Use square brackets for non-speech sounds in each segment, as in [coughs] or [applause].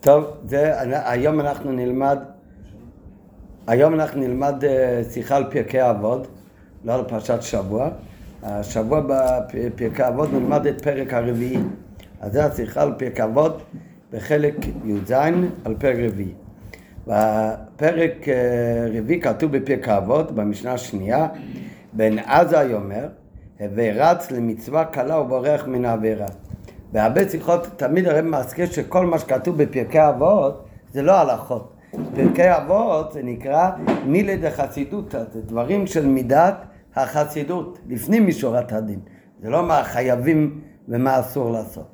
טוב, זה, היום אנחנו נלמד, היום אנחנו נלמד אה, שיחה על פרקי אבות, לא על פרשת שבוע. השבוע בפרקי אבות נלמד את פרק הרביעי. אז זה השיחה על פרקי אבות בחלק י"ז על פרק רביעי. בפרק אה, רביעי כתוב בפרקי אבות, במשנה השנייה, בן עזאי אומר, ורץ למצווה קלה ובורח מן העבירה. בהרבה שיחות תמיד הרב מזכיר שכל מה שכתוב בפרקי אבות זה לא הלכות. פרקי אבות זה נקרא מילי דחסידותא, זה דברים של מידת החסידות, לפנים משורת הדין. זה לא מה חייבים ומה אסור לעשות.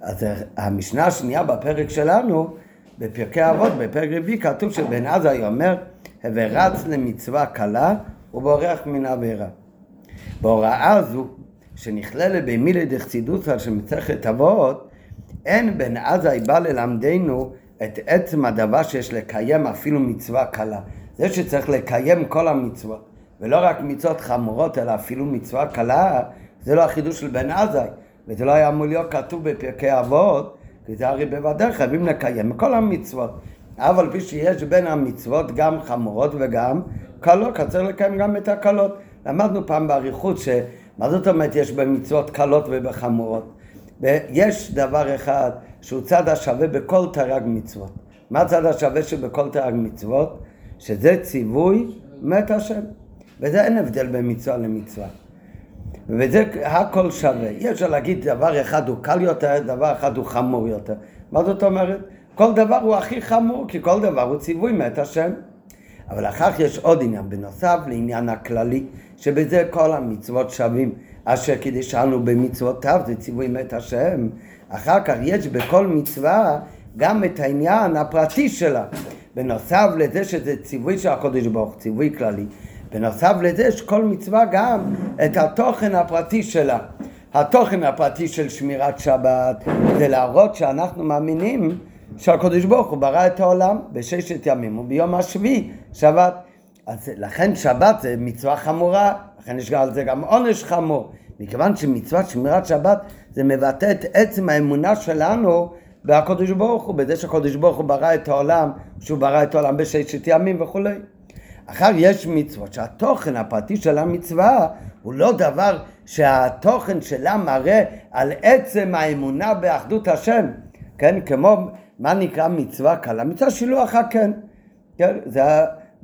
אז המשנה השנייה בפרק שלנו, בפרקי אבות, בפרק רביעי, כתוב שבן עזאי אומר, ורץ למצווה קלה ובורח מן עבירה. בהוראה הזו, שנכללת במילי דחסידותא של מסכת אבות, אין בן עזאי בא ללמדנו את עצם הדבר שיש לקיים אפילו מצווה קלה. זה שצריך לקיים כל המצוות, ולא רק מצוות חמורות, אלא אפילו מצווה קלה, זה לא החידוש של בן עזאי, וזה לא היה אמור להיות כתוב בפרקי אבות, כי זה הרי בוודאי חייבים לקיים כל המצוות. אבל פי שיש בין המצוות גם חמורות וגם קלות, צריך לקיים גם את הקלות. למדנו פעם באריכות ש... מה זאת אומרת יש במצוות קלות ובחמורות? ויש דבר אחד שהוא צד השווה בכל תרג מצוות. מה הצד השווה שבכל תרג מצוות? שזה ציווי מת השם. וזה אין הבדל בין מצווה למצווה. וזה הכל שווה. אי אפשר להגיד דבר אחד הוא קל יותר, דבר אחד הוא חמור יותר. מה זאת אומרת? כל דבר הוא הכי חמור, כי כל דבר הוא ציווי מת השם. אבל אחר יש עוד עניין, בנוסף לעניין הכללי, שבזה כל המצוות שווים, אשר קידשנו במצוותיו, זה ציווי מת השם. אחר כך יש בכל מצווה גם את העניין הפרטי שלה. בנוסף לזה שזה ציווי של הקודש ברוך, ציווי כללי. בנוסף לזה יש כל מצווה גם את התוכן הפרטי שלה. התוכן הפרטי של שמירת שבת זה להראות שאנחנו מאמינים שהקדוש ברוך הוא ברא את העולם בששת ימים וביום השביעי שבת. אז לכן שבת זה מצווה חמורה, לכן יש על זה גם עונש חמור. מכיוון שמצוות שמירת שבת זה מבטא את עצם האמונה שלנו בהקדוש ברוך הוא, בזה שהקדוש ברוך הוא ברא את העולם, שהוא ברא את העולם בששת ימים וכולי. אחר יש מצוות שהתוכן הפרטי של המצווה הוא לא דבר שהתוכן שלה מראה על עצם האמונה באחדות השם, כן? כמו מה נקרא מצווה קלה? מצווה שילוח הקן. כן? זה,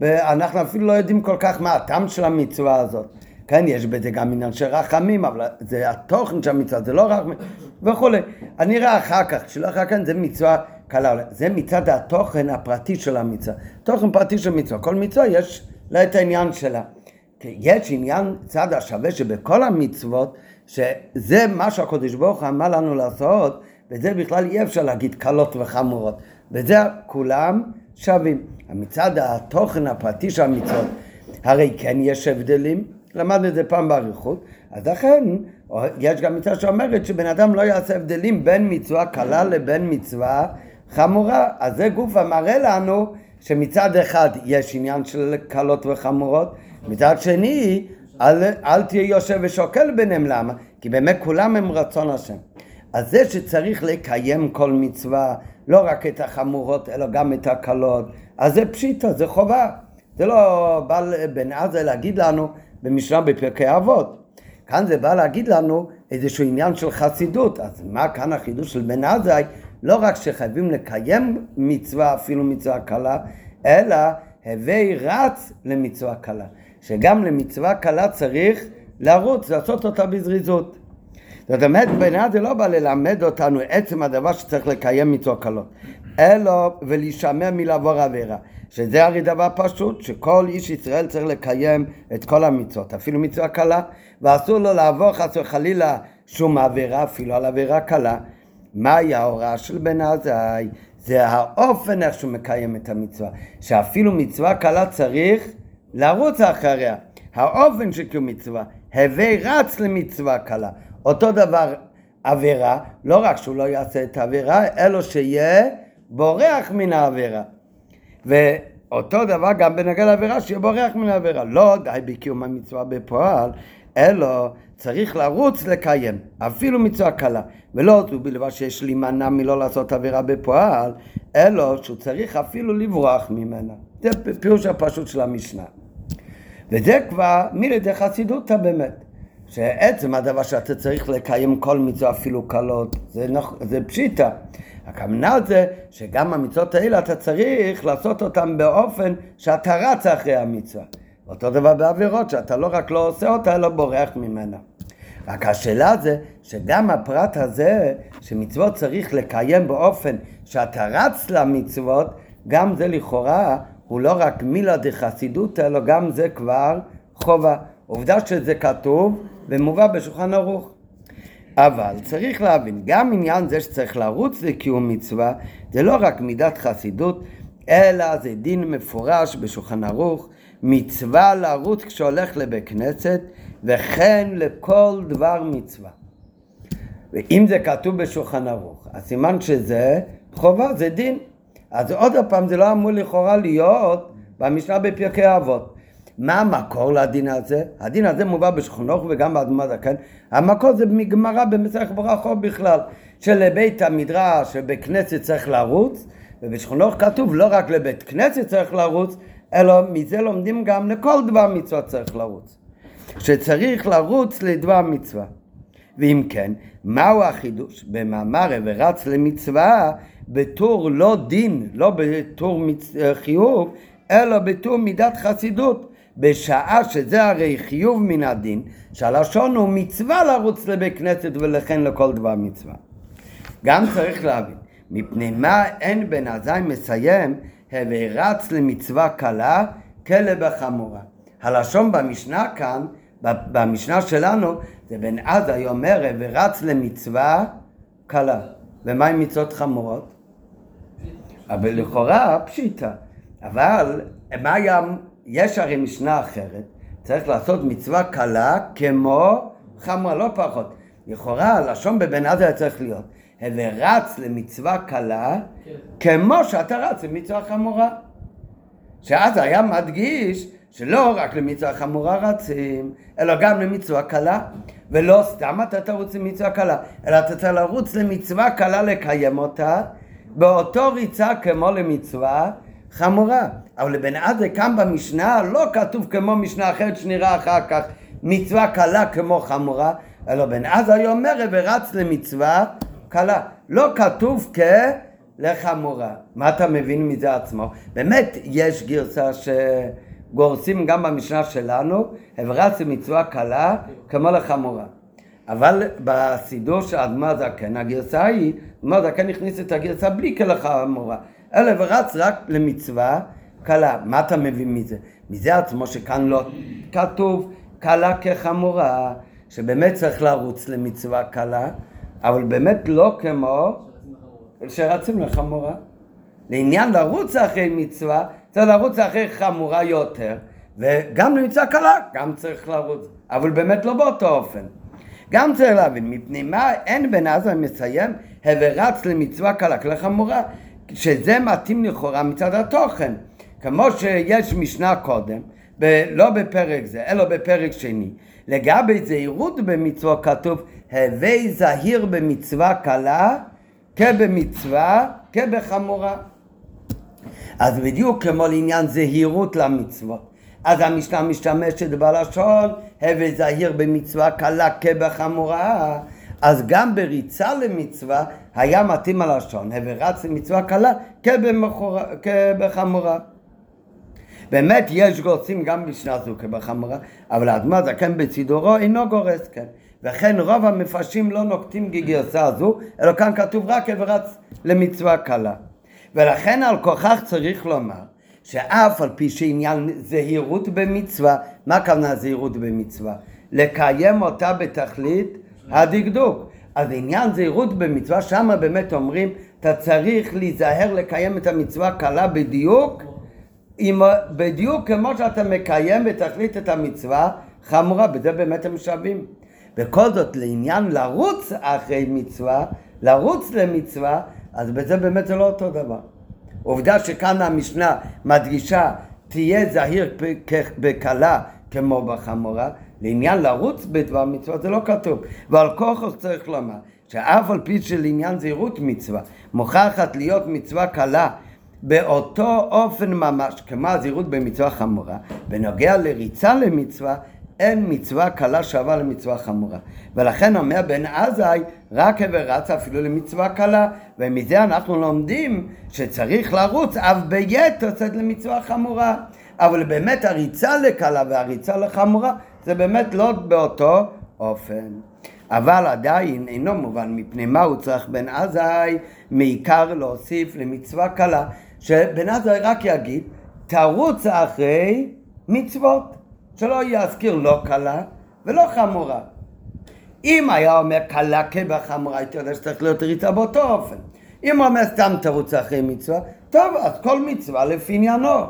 אנחנו אפילו לא יודעים כל כך מה הטעם של המצווה הזאת. כן, יש בזה גם עניין של רחמים, אבל זה התוכן של המצווה, זה לא רחמים וכולי. אני אראה אחר כך, שילוח הקן זה מצווה קלה. זה מצד התוכן הפרטי של המצווה. תוכן פרטי של מצווה. כל מצווה יש לה את העניין שלה. יש עניין צד השווה שבכל המצוות, שזה מה שהקדוש ברוך הוא אמר לנו לעשות, וזה בכלל אי אפשר להגיד קלות וחמורות. וזה כולם שווים. מצד התוכן הפרטי של המצוות, הרי כן יש הבדלים, למדנו את זה פעם באריכות, אז לכן יש גם מצווה שאומרת שבן אדם לא יעשה הבדלים בין מצווה קלה לבין מצווה חמורה. אז זה גוף המראה לנו שמצד אחד יש עניין של קלות וחמורות, מצד שני אל, אל תהיה יושב ושוקל ביניהם, למה? כי באמת כולם הם רצון השם. אז זה שצריך לקיים כל מצווה, לא רק את החמורות, אלא גם את הקלות, אז זה פשיטה, זה חובה. זה לא בא בן עזה להגיד לנו במשנה בפרקי אבות. כאן זה בא להגיד לנו איזשהו עניין של חסידות. אז מה כאן החידוש של בן עזאי? לא רק שחייבים לקיים מצווה, אפילו מצווה קלה, אלא הווי רץ למצווה קלה. שגם למצווה קלה צריך לרוץ, לעשות אותה בזריזות. זאת אומרת, בעיניי זה לא בא ללמד אותנו עצם הדבר שצריך לקיים מצוות קלות, אלא ולהישמר מלעבור עבירה. שזה הרי דבר פשוט, שכל איש ישראל צריך לקיים את כל המצוות, אפילו מצווה קלה, ואסור לו לעבור חס וחלילה שום עבירה, אפילו על עבירה קלה. מהי ההוראה של בן עזאי? זה האופן איך שהוא מקיים את המצווה, שאפילו מצווה קלה צריך לרוץ אחריה. האופן של קיום מצווה, הווי רץ למצווה קלה. אותו דבר עבירה, לא רק שהוא לא יעשה את העבירה, אלא שיהיה בורח מן העבירה. ואותו דבר גם בנגע לעבירה, שיהיה בורח מן העבירה. לא די בקיום המצווה בפועל, אלא צריך לרוץ לקיים, אפילו מצווה קלה. ולא זו בלבד שיש להימנע מלא לעשות עבירה בפועל, אלא שהוא צריך אפילו לברוח ממנה. זה פירוש הפשוט של המשנה. וזה כבר מלידי חסידותא באמת. שעצם הדבר שאתה צריך לקיים כל מצווה אפילו קלות, זה, נכ... זה פשיטא. הכוונה זה שגם המצוות האלה אתה צריך לעשות אותן באופן שאתה רץ אחרי המצווה. אותו דבר בעבירות, שאתה לא רק לא עושה אותה, אלא בורח ממנה. רק השאלה זה שגם הפרט הזה, שמצוות צריך לקיים באופן שאתה רץ למצוות, גם זה לכאורה הוא לא רק מילה דחסידות, אלא גם זה כבר חובה. עובדה שזה כתוב ומובא בשולחן ערוך. אבל צריך להבין, גם עניין זה שצריך לרוץ לקיום מצווה, זה לא רק מידת חסידות, אלא זה דין מפורש בשולחן ערוך, מצווה לרוץ כשהולך לבית כנסת, וכן לכל דבר מצווה. ואם זה כתוב בשולחן ערוך, אז סימן שזה חובה, זה דין. אז עוד פעם, זה לא אמור לכאורה להיות במשנה בפרקי אבות. מה המקור לדין הזה? הדין הזה מובא בשכונות וגם באדמת הכן. המקור זה מגמרא במסכת ברכות בכלל, שלבית המדרש שבית כנסת צריך לרוץ, ובשכונות כתוב לא רק לבית כנסת צריך לרוץ, אלא מזה לומדים גם לכל דבר מצווה צריך לרוץ. שצריך לרוץ לדבר מצווה. ואם כן, מהו החידוש? במאמר ורץ למצווה בתור לא דין, לא בתור מצ... חיוב, אלא בתור מידת חסידות. בשעה שזה הרי חיוב מן הדין, שהלשון הוא מצווה לרוץ לבית כנסת ולכן לכל דבר מצווה. גם צריך להבין, מפני מה אין בן עזאי מסיים, הווה רץ למצווה קלה, כלב החמורה. הלשון במשנה כאן, במשנה שלנו, זה בן עזאי אומר, ורץ למצווה קלה. ומה עם מצוות חמורות? אבל לכאורה פשיטה. אבל מה היה יש הרי משנה אחרת, צריך לעשות מצווה קלה כמו חמורה, לא פחות. לכאורה הלשון בבן עזה צריך להיות, ורץ למצווה קלה. כמו שאתה רץ למצווה חמורה. שאז היה מדגיש שלא רק למצווה חמורה רצים, אלא גם למצווה קלה. ולא סתם אתה תרוץ למצווה קלה, אלא אתה צריך לרוץ למצווה קלה לקיים אותה, באותו ריצה כמו למצווה חמורה. אבל לבן עזה כאן במשנה לא כתוב כמו משנה אחרת שנראה אחר כך מצווה קלה כמו חמורה, אלא בן עזה היא אומרת ורץ למצווה קלה. לא כתוב כלחמורה. מה אתה מבין מזה עצמו? באמת יש גרסה שגורסים גם במשנה שלנו, ורץ למצווה קלה כמו לחמורה. אבל בסידור של אדמה זקן, הגרסה היא, אדמה זקן הכניס את הגרסה בלי כלחמורה. אלא ורץ רק למצווה קלה. מה אתה מבין מזה? מזה עצמו שכאן לא כתוב קלה כחמורה, שבאמת צריך לרוץ למצווה קלה, אבל באמת לא כמו שרצים לחמורה. לעניין לרוץ אחרי מצווה, צריך לרוץ אחרי חמורה יותר, וגם למצווה קלה, גם צריך לרוץ, אבל באמת לא באותו אופן. גם צריך להבין, מפני מה אין בן עזר מסיים, ורץ למצווה קלה כלחמורה, שזה מתאים לכאורה מצד התוכן. כמו שיש משנה קודם, ב- לא בפרק זה, אלא בפרק שני. לגבי זהירות במצווה כתוב, הווי זהיר במצווה קלה כבמצווה כבחמורה. אז בדיוק כמו לעניין זהירות למצוות. אז המשנה משתמשת בלשון, הווי זהיר במצווה קלה כבחמורה. אז גם בריצה למצווה היה מתאים הלשון, הווי רץ למצווה קלה כבחמורה. באמת יש גורסים גם בשנה זו כבחמורה, אבל האדמה זקן בסידורו אינו גורס כן. וכן רוב המפרשים לא נוקטים גגרסה זו, אלא כאן כתוב רק ורץ למצווה קלה. ולכן על כוכך צריך לומר שאף על פי שעניין זהירות במצווה, מה הכוונה זהירות במצווה? לקיים אותה בתכלית הדקדוק. אז עניין זהירות במצווה, שמה באמת אומרים, אתה צריך להיזהר לקיים את המצווה קלה בדיוק אם בדיוק כמו שאתה מקיים ותחליט את המצווה חמורה, בזה באמת הם שווים. וכל זאת לעניין לרוץ אחרי מצווה, לרוץ למצווה, אז בזה באמת זה לא אותו דבר. עובדה שכאן המשנה מדגישה תהיה זהיר בקלה כמו בחמורה, לעניין לרוץ בדבר מצווה זה לא כתוב. ועל כוחו צריך לומר שאף על פי שלעניין זהירות מצווה מוכרחת להיות מצווה קלה באותו אופן ממש כמו הזהירות במצווה חמורה, בנוגע לריצה למצווה אין מצווה קלה שווה למצווה חמורה. ולכן אומר בן עזאי, רק הבר רץ אפילו למצווה קלה, ומזה אנחנו לומדים שצריך לרוץ אף ביתר צד למצווה חמורה. אבל באמת הריצה לקלה והריצה לחמורה זה באמת לא באותו אופן. אבל עדיין אינו מובן מפני מה הוא צריך בן עזאי מעיקר להוסיף למצווה קלה שבן עזאי רק יגיד תרוץ אחרי מצוות שלא יזכיר לא קלה ולא חמורה. אם היה אומר קלה כבחמורה הייתי יודע שצריך להיות ריצה באותו אופן. אם הוא אומר סתם תרוץ אחרי מצווה טוב אז כל מצווה לפי עניינו.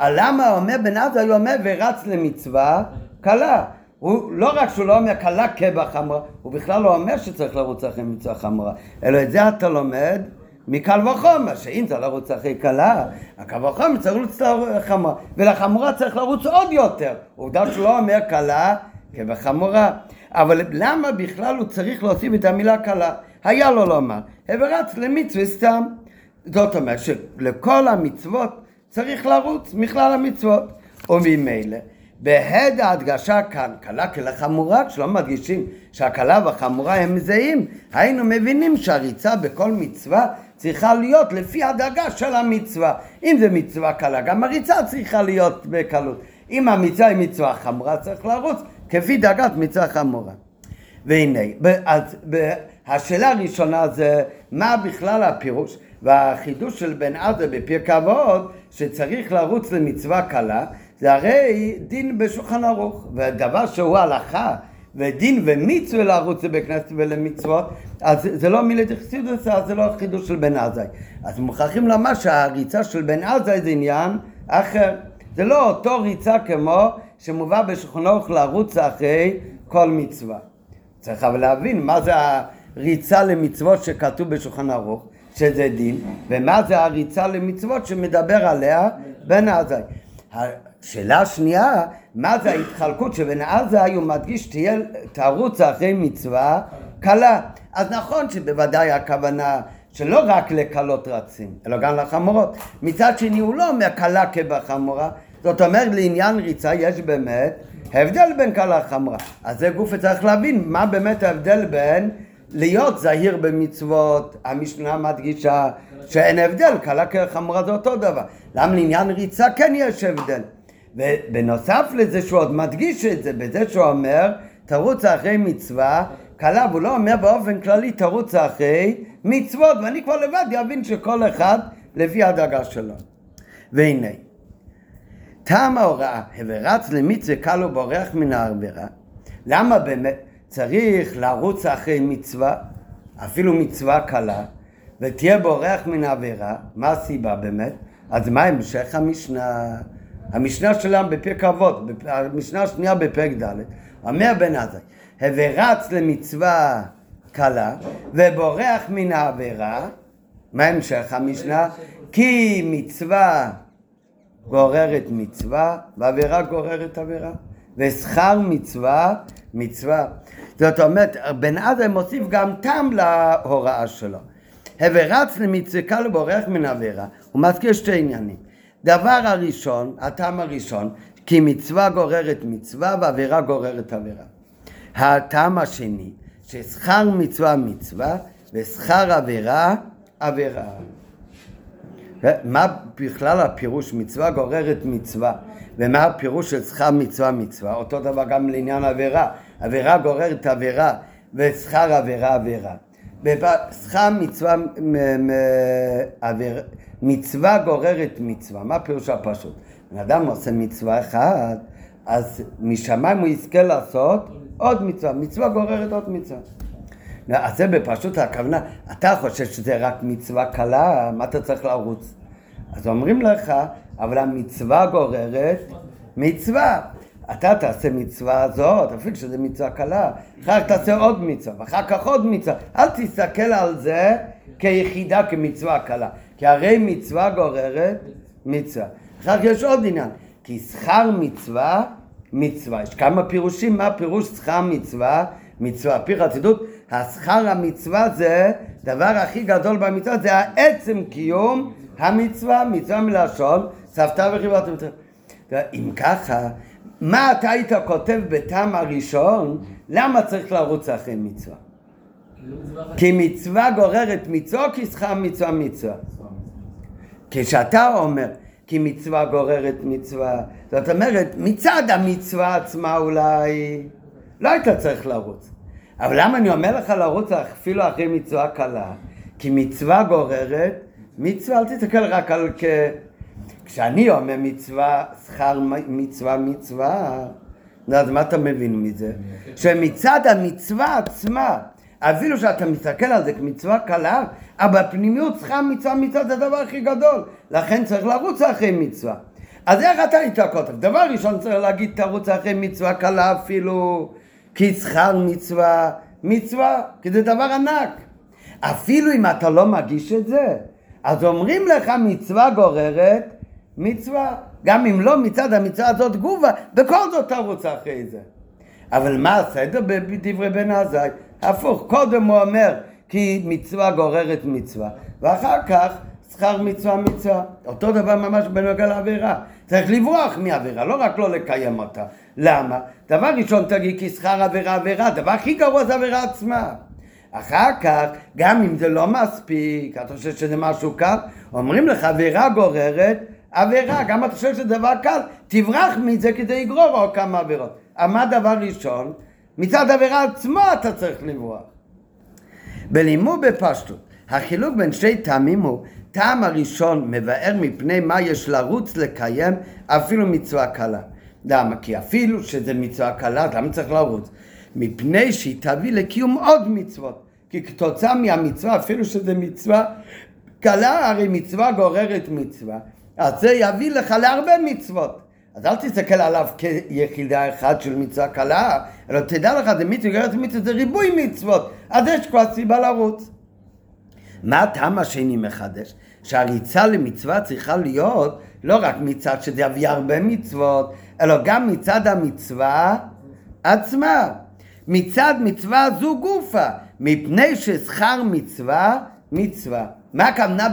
למה אומר בן עזאי הוא אומר ורץ למצווה קלה הוא לא רק שהוא לא אומר קלה כבחמורה, הוא בכלל לא אומר שצריך לרוץ אחרי מצווה חמורה, אלא את זה אתה לומד מקל וחומר, שאם צריך לרוץ אחרי קלה, הקל וחומר צריך לרוץ לחמורה, ולחמורה צריך לרוץ עוד יותר. עובדה שהוא לא אומר קלה כבחמורה. אבל למה בכלל הוא צריך להוסיף את המילה קלה? היה לו לומר, ורץ למצווה סתם. זאת אומרת שלכל המצוות צריך לרוץ מכלל המצוות. וממילא בהד ההדגשה כאן, קלה כלחמורה, כשלא מדגישים שהקלה והחמורה הם זהים, היינו מבינים שהריצה בכל מצווה צריכה להיות לפי הדרגה של המצווה. אם זה מצווה קלה, גם הריצה צריכה להיות בקלות. אם המצווה היא מצווה חמורה, צריך לרוץ כפי דרגת מצווה חמורה. והנה, אז השאלה הראשונה זה מה בכלל הפירוש והחידוש של בן עזה בפרק אבות שצריך לרוץ למצווה קלה זה הרי דין בשולחן ערוך, ודבר שהוא הלכה ודין ומצווה לרוץ בכנסת ולמצוות, אז זה לא מילי דחסידוס, אז זה לא חידוש של בן עזאי. אז מוכרחים לומר שהריצה של בן עזאי זה עניין אחר. זה לא אותו ריצה כמו שמובא ערוך לרוץ אחרי כל מצווה. צריך אבל להבין מה זה הריצה למצוות שכתוב בשולחן ערוך, שזה דין, ומה זה הריצה למצוות שמדבר עליה בן עזאי. שאלה שנייה, מה זה ההתחלקות שבין עזה הוא מדגיש תהיה תרוץ אחרי מצווה קלה. אז נכון שבוודאי הכוונה שלא רק לקלות רצים, אלא גם לחמורות. מצד שני הוא לא אומר קלה כבחמורה, זאת אומרת לעניין ריצה יש באמת הבדל בין קלה לחמורה. אז זה גוף צריך להבין מה באמת ההבדל בין להיות זהיר במצוות, המשנה מדגישה שאין הבדל, קלה כחמורה זה אותו דבר. למה לעניין ריצה כן יש הבדל? ובנוסף לזה שהוא עוד מדגיש את זה, בזה שהוא אומר, תרוץ אחרי מצווה, קלה, והוא לא אומר באופן כללי תרוץ אחרי מצוות, ואני כבר לבד אבין שכל אחד לפי הדרגה שלו. והנה, טעם ההוראה, ורץ למצווה קל ובורח מן העבירה, למה באמת צריך לרוץ אחרי מצווה, אפילו מצווה קלה, ותהיה בורח מן העבירה, מה הסיבה באמת? אז מה המשך המשנה? המשנה שלנו בפרק אבות, המשנה השנייה בפרק ד', אומר בן עזאי, ורץ למצווה קלה ובורח מן העבירה, מה המשך המשנה? כי מצווה גוררת מצווה ועבירה גוררת עבירה ושכר מצווה מצווה זאת אומרת בן עזאי מוסיף גם טעם להוראה שלו. ורץ למצווה קלה ובורח מן העבירה הוא מזכיר שתי עניינים דבר הראשון, הטעם הראשון, כי מצווה גוררת מצווה ועבירה גוררת עבירה. הטעם השני, ששכר מצווה מצווה ושכר עבירה עבירה. מה בכלל הפירוש מצווה גוררת מצווה ומה הפירוש של שכר מצווה מצווה? אותו דבר גם לעניין עבירה. עבירה גוררת עבירה ושכר עבירה עבירה. שכר מצווה עבירה מצווה גוררת מצווה. מה פירוש הפשוט? בן אדם עושה מצווה אחת, אז משמיים הוא יזכה לעשות עוד מצווה. מצווה גוררת עוד מצווה. אז זה בפשוט הכוונה, אתה חושב שזה רק מצווה קלה, מה אתה צריך לרוץ? אז אומרים לך, אבל המצווה גוררת מצווה. אתה תעשה מצווה הזאת, אפילו שזו מצווה קלה, אחר כך תעשה עוד מצווה, ואחר כך עוד מצווה. אל תסתכל על זה כיחידה, כמצווה קלה. כי הרי מצווה גוררת מצווה. אחר כך יש עוד עניין, כי שכר מצווה מצווה. יש כמה פירושים, מה פירוש שכר מצווה? מצווה. פי חסידות, השכר המצווה זה, דבר הכי גדול במצווה זה העצם קיום המצווה, מצווה מלשון, סבתא וחיבת מצווה. אם ככה, מה אתה היית כותב בטעם הראשון, למה צריך לרוץ אחרי מצווה? כי מצווה גוררת מצווה, כי שכר מצווה מצווה. כשאתה אומר כי מצווה גוררת מצווה, זאת אומרת, מצד המצווה עצמה אולי לא היית צריך לרוץ. אבל למה אני אומר לך לרוץ אפילו אחרי מצווה קלה? כי מצווה גוררת מצווה, אל תסתכל רק על כ... כשאני אומר מצווה, שכר מצווה מצווה, אז מה אתה מבין מזה? שמצד המצווה עצמה, אפילו שאתה מסתכל על זה כמצווה קלה, אבל בפנימיות שכר מצווה מצווה זה הדבר הכי גדול, לכן צריך לרוץ אחרי מצווה. אז איך אתה כותב? דבר ראשון צריך להגיד תרוץ אחרי מצווה קלה אפילו כי שכר מצווה מצווה, כי זה דבר ענק. אפילו אם אתה לא מגיש את זה, אז אומרים לך מצווה גוררת מצווה. גם אם לא מצד המצווה הזאת גובה, בכל זאת תרוץ אחרי זה. אבל מה הסדר בדברי בן עזאי? הפוך, קודם הוא אומר כי מצווה גוררת מצווה, ואחר כך שכר מצווה מצווה. אותו דבר ממש בנוגע לעבירה. צריך לברוח מעבירה, לא רק לא לקיים אותה. למה? דבר ראשון תגיד כי שכר עבירה עבירה, הדבר הכי גרוע זה עבירה עצמה. אחר כך, גם אם זה לא מספיק, אתה חושב שזה משהו קל, אומרים לך עבירה גוררת עבירה, גם אתה חושב שזה דבר קל, תברח מזה כדי לגרור עוד כמה עבירות. מה דבר ראשון? מצד עבירה עצמו אתה צריך לברוח. בלימוד בפשטות, החילוק בין שתי טעמים הוא טעם הראשון מבאר מפני מה יש לרוץ לקיים אפילו מצווה קלה. למה? כי אפילו שזה מצווה קלה, למה צריך לרוץ? מפני שהיא תביא לקיום עוד מצוות. כי כתוצאה מהמצווה, אפילו שזה מצווה קלה, הרי מצווה גוררת מצווה. אז זה יביא לך להרבה מצוות. אז אל תסתכל עליו כיחידה אחת של מצווה קלה, אלא תדע לך, זה מצווה גוררת מצווה, זה ריבוי מצוות. אז יש כבר סיבה לרוץ. מה הטעם השני מחדש? שהריצה למצווה צריכה להיות לא רק מצד שזה יביא הרבה מצוות, אלא גם מצד המצווה עצמה. מצד מצווה זו גופה, מפני ששכר מצווה מצווה. מה הכוונה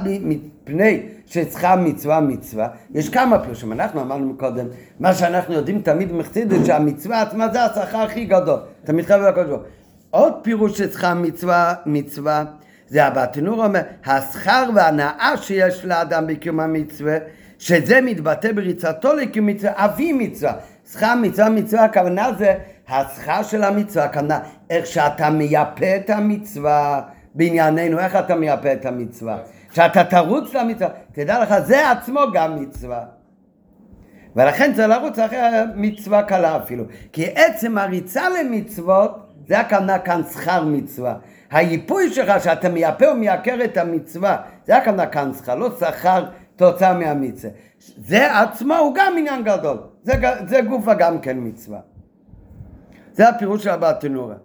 מפני ששכר מצווה מצווה? יש כמה פירושים, אנחנו אמרנו קודם, מה שאנחנו יודעים תמיד מחסידות שהמצווה עצמה זה השכר הכי גדול, אתה מתחייב לקודש ברוך עוד פירוש ששכר מצווה מצווה זה הבתנור אומר, השכר והנאה שיש לאדם בקיום המצווה, שזה מתבטא בריצתו לקיום מצווה, אבי מצווה. שכר מצווה מצווה, הכוונה זה השכר של המצווה, הכוונה איך שאתה מייפה את המצווה בענייננו, איך אתה מייפה את המצווה. שאתה תרוץ למצווה, תדע לך, זה עצמו גם מצווה. ולכן צריך לרוץ אחרי מצווה קלה אפילו. כי עצם הריצה למצוות, זה הכוונה כאן שכר מצווה. היפוי שלך שאתה מייפה ומייקר את המצווה, זה הכוונה כאן שכר, לא שכר תוצאה מהמצווה. זה עצמו הוא גם עניין גדול, זה, זה גופה גם כן מצווה. זה הפירוש של הבא תנורה.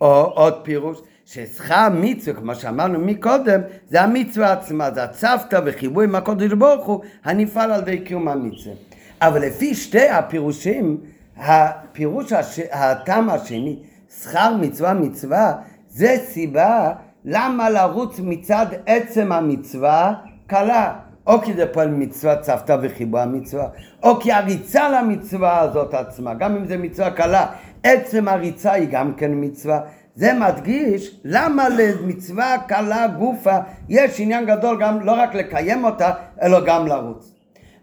או עוד פירוש, ששכר מצווה, כמו שאמרנו מקודם, זה המצווה עצמה, זה הצוותא וחיבוי עם הקודש ברוך הוא, הנפעל על ידי קיום המצווה. אבל לפי שתי הפירושים, הפירוש, הש... הטעם השני, שכר מצווה מצווה, זה סיבה למה לרוץ מצד עצם המצווה קלה. או כי זה פועל מצווה צוותא וחיבוע המצווה, או כי הריצה למצווה הזאת עצמה, גם אם זה מצווה קלה, עצם הריצה היא גם כן מצווה. זה מדגיש למה למצווה קלה גופה יש עניין גדול גם לא רק לקיים אותה, אלא גם לרוץ.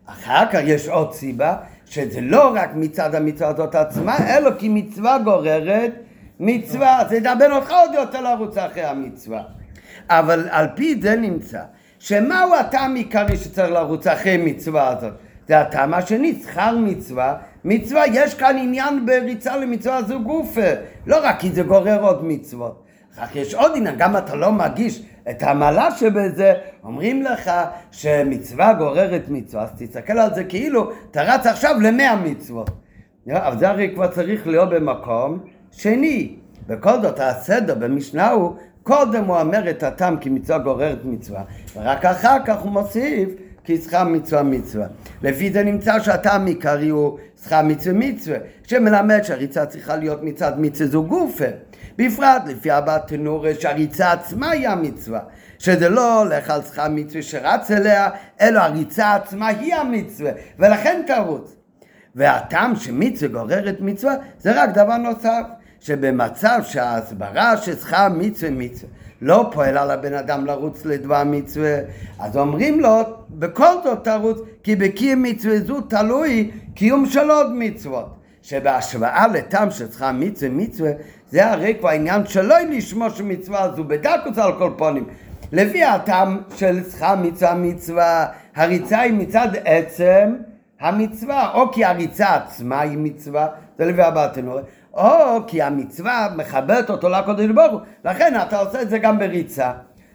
אחר כך יש עוד סיבה, שזה לא רק מצד המצווה הזאת עצמה, אלא כי מצווה גוררת מצווה, זה ידבר אותך עוד יותר לרוץ אחרי המצווה. אבל על פי זה נמצא, שמהו הטעם העיקרי שצריך לרוץ אחרי מצווה הזאת? זה הטעם השני, שכר מצווה. מצווה, יש כאן עניין בריצה למצווה זו גופה. לא רק כי זה גורר עוד מצוות. אך יש עוד עניין, גם אתה לא מגיש את המעלה שבזה, אומרים לך שמצווה גוררת מצווה, אז תסתכל על זה כאילו אתה רץ עכשיו למאה מצוות. אבל זה הרי כבר צריך להיות במקום שני. בכל זאת הסדר במשנה הוא, קודם הוא אומר את הטעם כי מצווה גוררת מצווה, ורק אחר כך הוא מוסיף כי שכר מצווה מצווה. לפי זה נמצא שהטעם עיקרי הוא שכר מצווה מצווה, שמלמד שהריצה צריכה להיות מצד מצווה זו גופה. בפרט לפי אבא תנור שהריצה עצמה היא המצווה. שזה לא הולך על שכר מצווה שרץ אליה, אלא הריצה עצמה היא המצווה, ולכן תרוץ. והטעם שמצווה גוררת מצווה זה רק דבר נוסף, שבמצב שההסברה ששכר מצווה מצווה לא פועל על הבן אדם לרוץ לדבר מצווה, אז אומרים לו, בכל זאת תרוץ, כי בקיים מצווה זו תלוי קיום של עוד מצוות. שבהשוואה לטעם של שכר מצווה מצווה, זה הרי כבר העניין שלא לשמור של מצווה זו בדקוס על כל פונים. לפי הטעם של שכר מצווה מצווה, הריצה היא מצד עצם המצווה, או כי הריצה עצמה היא מצווה, זה לפי הבא תנור, או כי המצווה מכבדת אותו לקודש ברוך הוא, לכן אתה עושה את זה גם בריצה.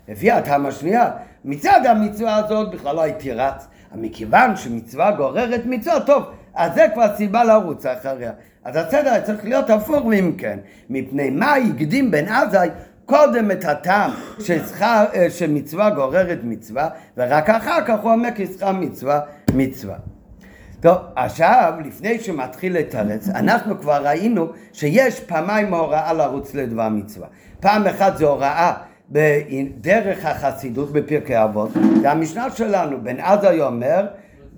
לפי הטעם השנייה, מצד המצווה הזאת בכלל לא הייתי רץ, מכיוון שמצווה גוררת מצווה, טוב, אז זה כבר סיבה לרוץ אחריה. אז הסדר צריך להיות הפוך אם כן, מפני מה הקדים בן עזאי קודם את הטעם ששכר, אה, שמצווה גוררת מצווה, ורק אחר כך הוא אומר כי שכר מצווה מצווה. טוב, עכשיו, לפני שמתחיל לתרץ, אנחנו כבר ראינו שיש פעמיים הוראה לרוץ לדבר מצווה. פעם אחת זו הוראה בדרך החסידות בפרקי אבות, זה המשנה שלנו, בן עזאי אומר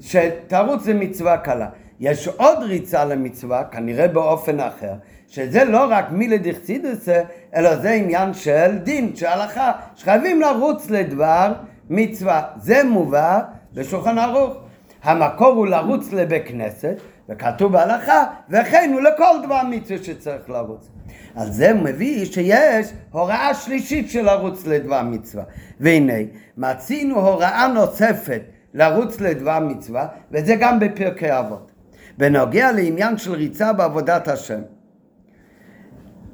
שתרוץ למצווה קלה. יש עוד ריצה למצווה, כנראה באופן אחר, שזה לא רק מילי דחצידסה, אלא זה עניין של דין, של הלכה, שחייבים לרוץ לדבר מצווה. זה מובא בשולחן ערוך. המקור הוא לרוץ לבית כנסת, וכתוב בהלכה, וכן הוא לכל דבר מצווה שצריך לרוץ. על זה מביא שיש הוראה שלישית של לרוץ לדבר מצווה. והנה, מצינו הוראה נוספת לרוץ לדבר מצווה, וזה גם בפרקי אבות. בנוגע לעניין של ריצה בעבודת השם.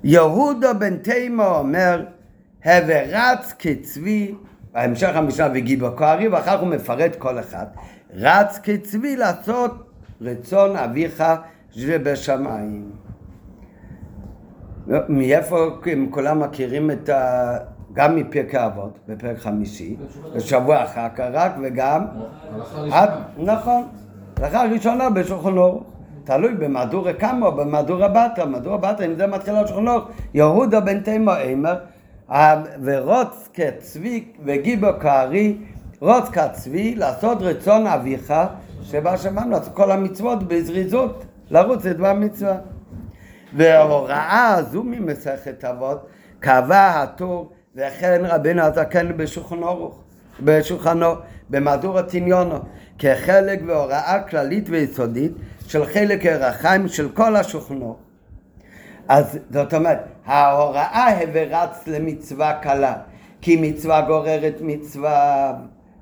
יהודה בן תימה אומר, הווה רץ כצבי, בהמשך המשנה וגיבו כהרי, ואחר כך הוא מפרט כל אחד. רץ כצבי לעשות רצון אביך שבשמיים. מאיפה הם כולם מכירים את ה... גם מפרקי אבות, בפרק חמישי, בשבוע אחר כך רק, וגם... נכון. הלכה ראשונה בשולחן אורוך. תלוי במהדורה כמה או במהדורה בתרא, מהדורה אם זה מתחיל על שולחן אורוך. יהודה בן תימו אימר, ורוץ כצבי וגיבו כארי רוץ כצבי, לעשות רצון אביך, שבא שמענו, לעשות כל המצוות בזריזות, לרוץ לדבר מצווה. וההוראה הזו ממסכת אבות, קבע הטור, וכן רבינו הזקן בשולחנו, במהדור התניונו, כחלק והוראה כללית ויסודית של חלק הרחיים של כל השולחנו. אז זאת אומרת, ההוראה הרץ למצווה קלה, כי מצווה גוררת מצווה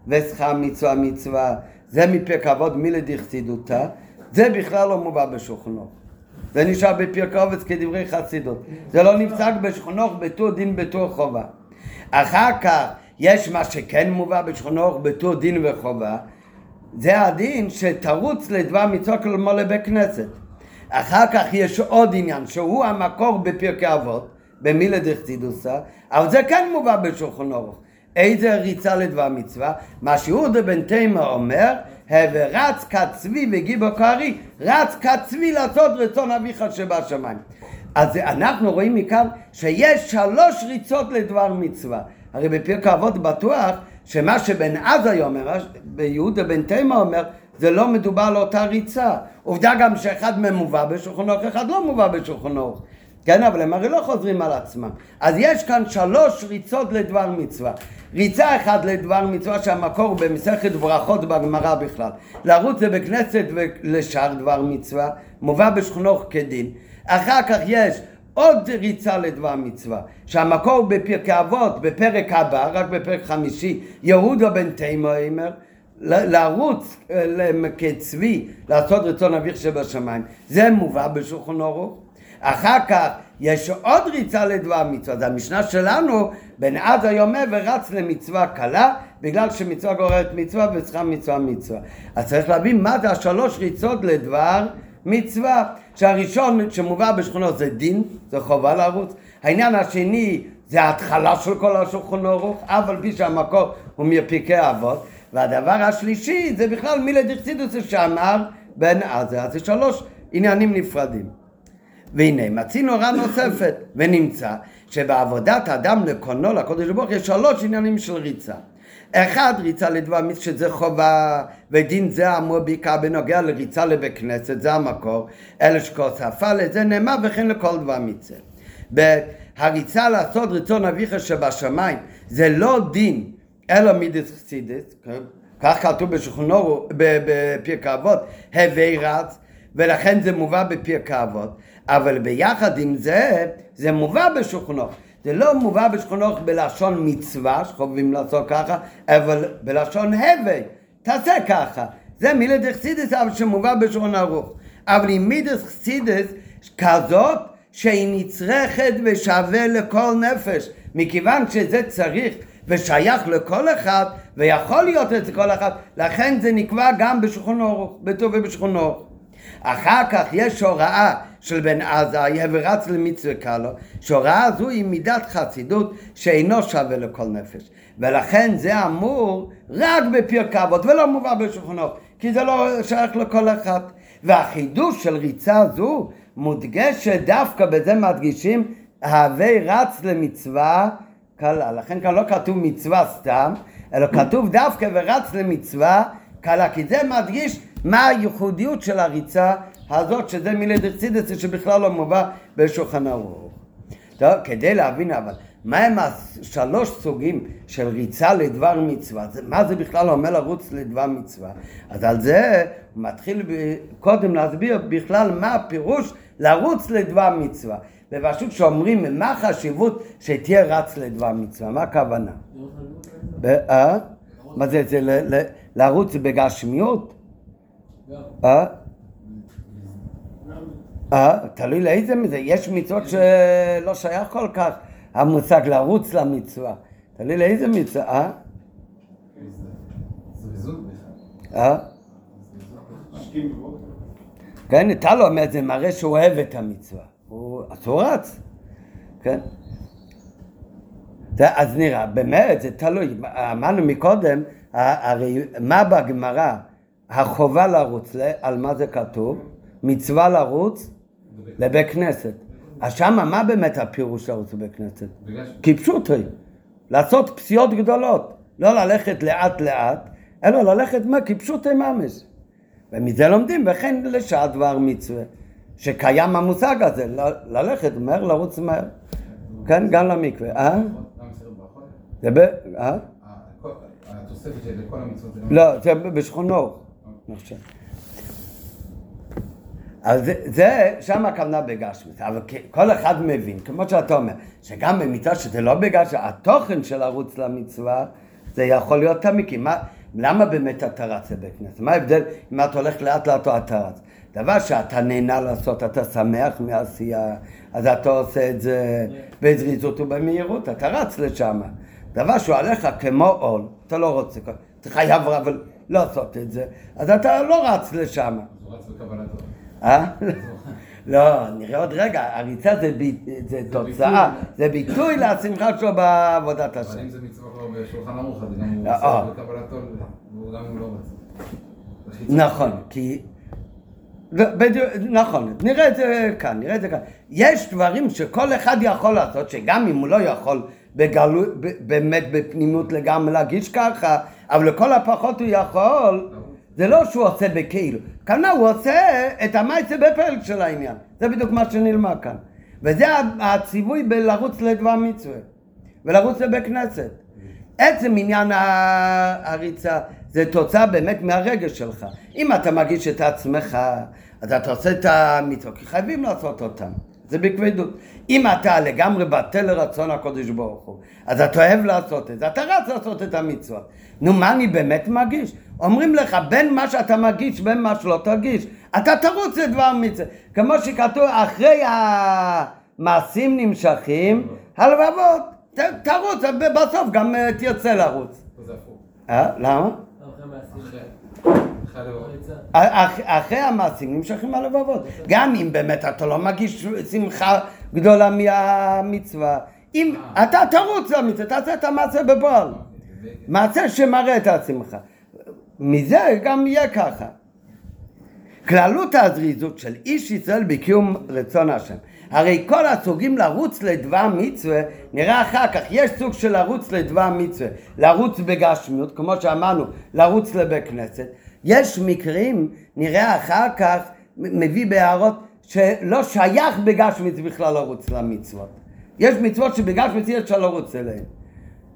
ושכר מצווה מצווה, זה מפרק אבות מלדכסידותא, זה בכלל לא מובא בשולחנו. זה נשאר בפרק אבות כדברי חסידות. זה לא נפסק בשולחנו בתור דין בתור חובה. אחר כך יש מה שכן מובא בשולחנו בתור דין וחובה, זה הדין שתרוץ לדבר מצווה כלומר לבית כנסת. אחר כך יש עוד עניין שהוא המקור בפרקי אבות, במילה דחצידוסה, אבל זה כן מובא בשולחן אורך. איזה ריצה לדבר מצווה? מה שיהודה בן תימה אומר, ורץ כצבי וגיבו כארי, רץ כצבי לעשות רצון אביך שבשמיים. אז אנחנו רואים מכאן שיש שלוש ריצות לדבר מצווה. הרי בפרק אבות בטוח שמה שבן עזאי אומר, ביהודה בן תימה אומר, זה לא מדובר על אותה ריצה. עובדה גם שאחד מהם מובא בשולחן אחד לא מובא בשולחן אורך. כן, אבל הם הרי לא חוזרים על עצמם. אז יש כאן שלוש ריצות לדבר מצווה. ריצה אחת לדבר מצווה שהמקור במסכת ברכות בגמרא בכלל. לרוץ לבית כנסת ולשאר דבר מצווה, מובא בשכונות כדין. אחר כך יש עוד ריצה לדבר מצווה, שהמקור בפרקי אבות, בפרק הבא, רק בפרק חמישי, יהודה בן תימו אומר, לרוץ כצבי, לעשות רצון אביך שבשמיים. זה מובא בשולחן אורוך. אחר כך יש עוד ריצה לדבר מצווה, זה המשנה שלנו, בן עזה יומה ורץ למצווה קלה, בגלל שמצווה גוררת מצווה וצריכה מצווה מצווה. אז צריך להבין מה זה השלוש ריצות לדבר מצווה. שהראשון שמובא בשכונות זה דין, זה חובה לרוץ. העניין השני זה ההתחלה של כל השולחן ערוך, אף על פי שהמקור הוא מפרקי אבות. והדבר השלישי זה בכלל מילה דחסידוס שאמר בן עזה. אז זה שלוש עניינים נפרדים. והנה, מצינו הוראה נוספת, ונמצא שבעבודת אדם לקונו לקודש ברוך יש שלוש עניינים של ריצה. אחד, ריצה לדבר מיץ שזה חובה, ודין זה אמור בעיקר בנוגע לריצה לבית כנסת, זה המקור, אלה שכוס הפע לזה נאמר וכן לכל דבר מיצה. הריצה לעשות רצון אביך שבשמיים זה לא דין אלא מידס חסידס, כך כתוב בשכונו בפרק האבות, הווי רץ, ולכן זה מובא בפרק האבות, אבל ביחד עם זה, זה מובא בשכונו. זה לא מובא בשכונו בלשון מצווה, שחובים לעשות ככה, אבל בלשון הווי, תעשה ככה. זה מילה דחסידס, אבל שמובא בשכונו ערוך. אבל עם מידס חסידס כזאת, שהיא נצרכת ושווה לכל נפש, מכיוון שזה צריך ושייך לכל אחד, ויכול להיות אצל כל אחד, לכן זה נקבע גם בשכונו, בטוב ובשכונו. אחר כך יש הוראה של בן עזה, ורץ למצווה קלו, שהוראה הזו היא מידת חסידות שאינו שווה לכל נפש. ולכן זה אמור רק בפרקי אבות, ולא מובא בשכונו, כי זה לא שייך לכל אחד. והחידוש של ריצה זו מודגשת דווקא בזה מדגישים, הווי רץ למצווה קלה. לכן כאן לא כתוב מצווה סתם, אלא כתוב דווקא ורץ למצווה קלה, כי זה מדגיש מה הייחודיות של הריצה הזאת, שזה מילי דרצידס שבכלל לא מובא בשולחן ערוך. טוב, כדי להבין אבל, מה הם השלוש סוגים של ריצה לדבר מצווה? מה זה בכלל אומר לרוץ לדבר מצווה? אז על זה הוא מתחיל קודם להסביר בכלל מה הפירוש לרוץ לדבר מצווה. ופשוט שאומרים מה החשיבות שתהיה רץ לדבר מצווה, מה הכוונה? אה? מה זה, זה לרוץ בגשמיות? אה? אה? תלוי לאיזה מזה, יש מצוות שלא שייך כל כך המושג לרוץ למצווה, תלוי לאיזה מצווה, אה? אה? כן, טלו אומר, זה מראה שהוא אוהב את המצווה. אז הוא רץ, כן? אז נראה, באמת, זה תלוי. אמרנו מקודם, הרי מה בגמרא החובה לרוץ, על מה זה כתוב? מצווה לרוץ לבית כנסת. אז שמה מה באמת הפירוש לרוץ לבית כנסת? כפשוטי, לעשות פסיעות גדולות, לא ללכת לאט לאט, אלא ללכת מה? כפשוטי ממש. ומזה לומדים, וכן לשעת דבר מצווה. שקיים המושג הזה, ללכת מהר, לרוץ מהר. כן, גם למקווה. אה? זה ב... אה? התוספת של כל המצוות לא, זה בשכונו. אז זה, שם הכוונה בגשמית, אבל כל אחד מבין, כמו שאתה אומר, שגם במצווה שזה לא בגשמית, התוכן של ערוץ למצווה, זה יכול להיות תמיד, כי מה, למה באמת אתה רץ לבית כנסת? מה ההבדל אם אתה הולך לאט לאט או אתה רץ? דבר שאתה נהנה לעשות, אתה שמח מעשייה, אז אתה עושה את זה בזריזות ובמהירות, אתה רץ לשם. דבר שהוא עליך כמו עול, אתה לא רוצה, אתה חייב אבל לא לעשות את זה, אז אתה לא רץ לשם. הוא רץ. אה? לא, נראה עוד רגע, הריצה זה, ב, זה תוצאה, זה ביטוי לשמחה שלו בעבודת השם. אבל אם זה מצווה כבר בשולחן ערוך, אז גם הוא עושה אה. בקבלתו, וגם אם לא רוצה. נכון, כי בדיוק, נכון, נראה את זה כאן, נראה את זה כאן. יש דברים שכל אחד יכול לעשות, שגם אם הוא לא יכול בגלו, באמת בפנימות לגמרי להגיש ככה, אבל לכל הפחות הוא יכול, זה לא שהוא עושה בכאילו, כאן הוא עושה את המייצה בפרק של העניין, זה בדיוק מה שנלמד כאן. וזה הציווי בלרוץ לדבר מצווה, ולרוץ לבית כנסת. עצם עניין הריצה זה תוצאה באמת מהרגש שלך. אם אתה מגיש את עצמך, אז אתה עושה את המצוות, כי חייבים לעשות אותם. זה בכבדות. אם אתה לגמרי בטל לרצון הקודש ברוך הוא, אז אתה אוהב לעשות את זה, אתה רץ לעשות את המצוות. נו, מה אני באמת מגיש? אומרים לך, בין מה שאתה מגיש, בין מה שלא תגיש, אתה תרוץ לדבר מצווה. כמו שכתוב, אחרי המעשים נמשכים, הלבבות, תרוץ, בסוף גם אה, תרצה לרוץ. אה? למה? אחרי המעשים נמשכים הלבבות. גם אם באמת אתה לא מגיש שמחה גדולה מהמצווה, אם אתה תרוץ למצווה, תעשה את המעשה בפועל. מעשה שמראה את השמחה. מזה גם יהיה ככה. כללות הזריזות של איש ישראל בקיום רצון השם. הרי כל הסוגים לרוץ לדבר מצווה, נראה אחר כך, יש סוג של לרוץ לדבר מצווה, לרוץ בגשמיות, כמו שאמרנו, לרוץ לבית כנסת. יש מקרים, נראה אחר כך, מביא בהערות, שלא שייך בגשמיות בכלל לרוץ למצוות. יש מצוות שבגשמיות אי אפשר לרוץ אליהן.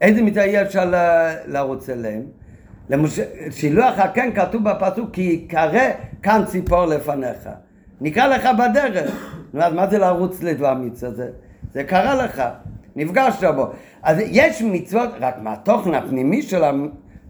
איזה מצווה אי אפשר לרוץ אליהן? למש... שילוח הקן כתוב בפסוק כי יקרא כאן ציפור לפניך. נקרא לך בדרך. [coughs] אז מה זה לרוץ לדבר מצווה? זה, זה קרה לך, נפגשת בו. אז יש מצוות, רק מהתוכן הפנימי של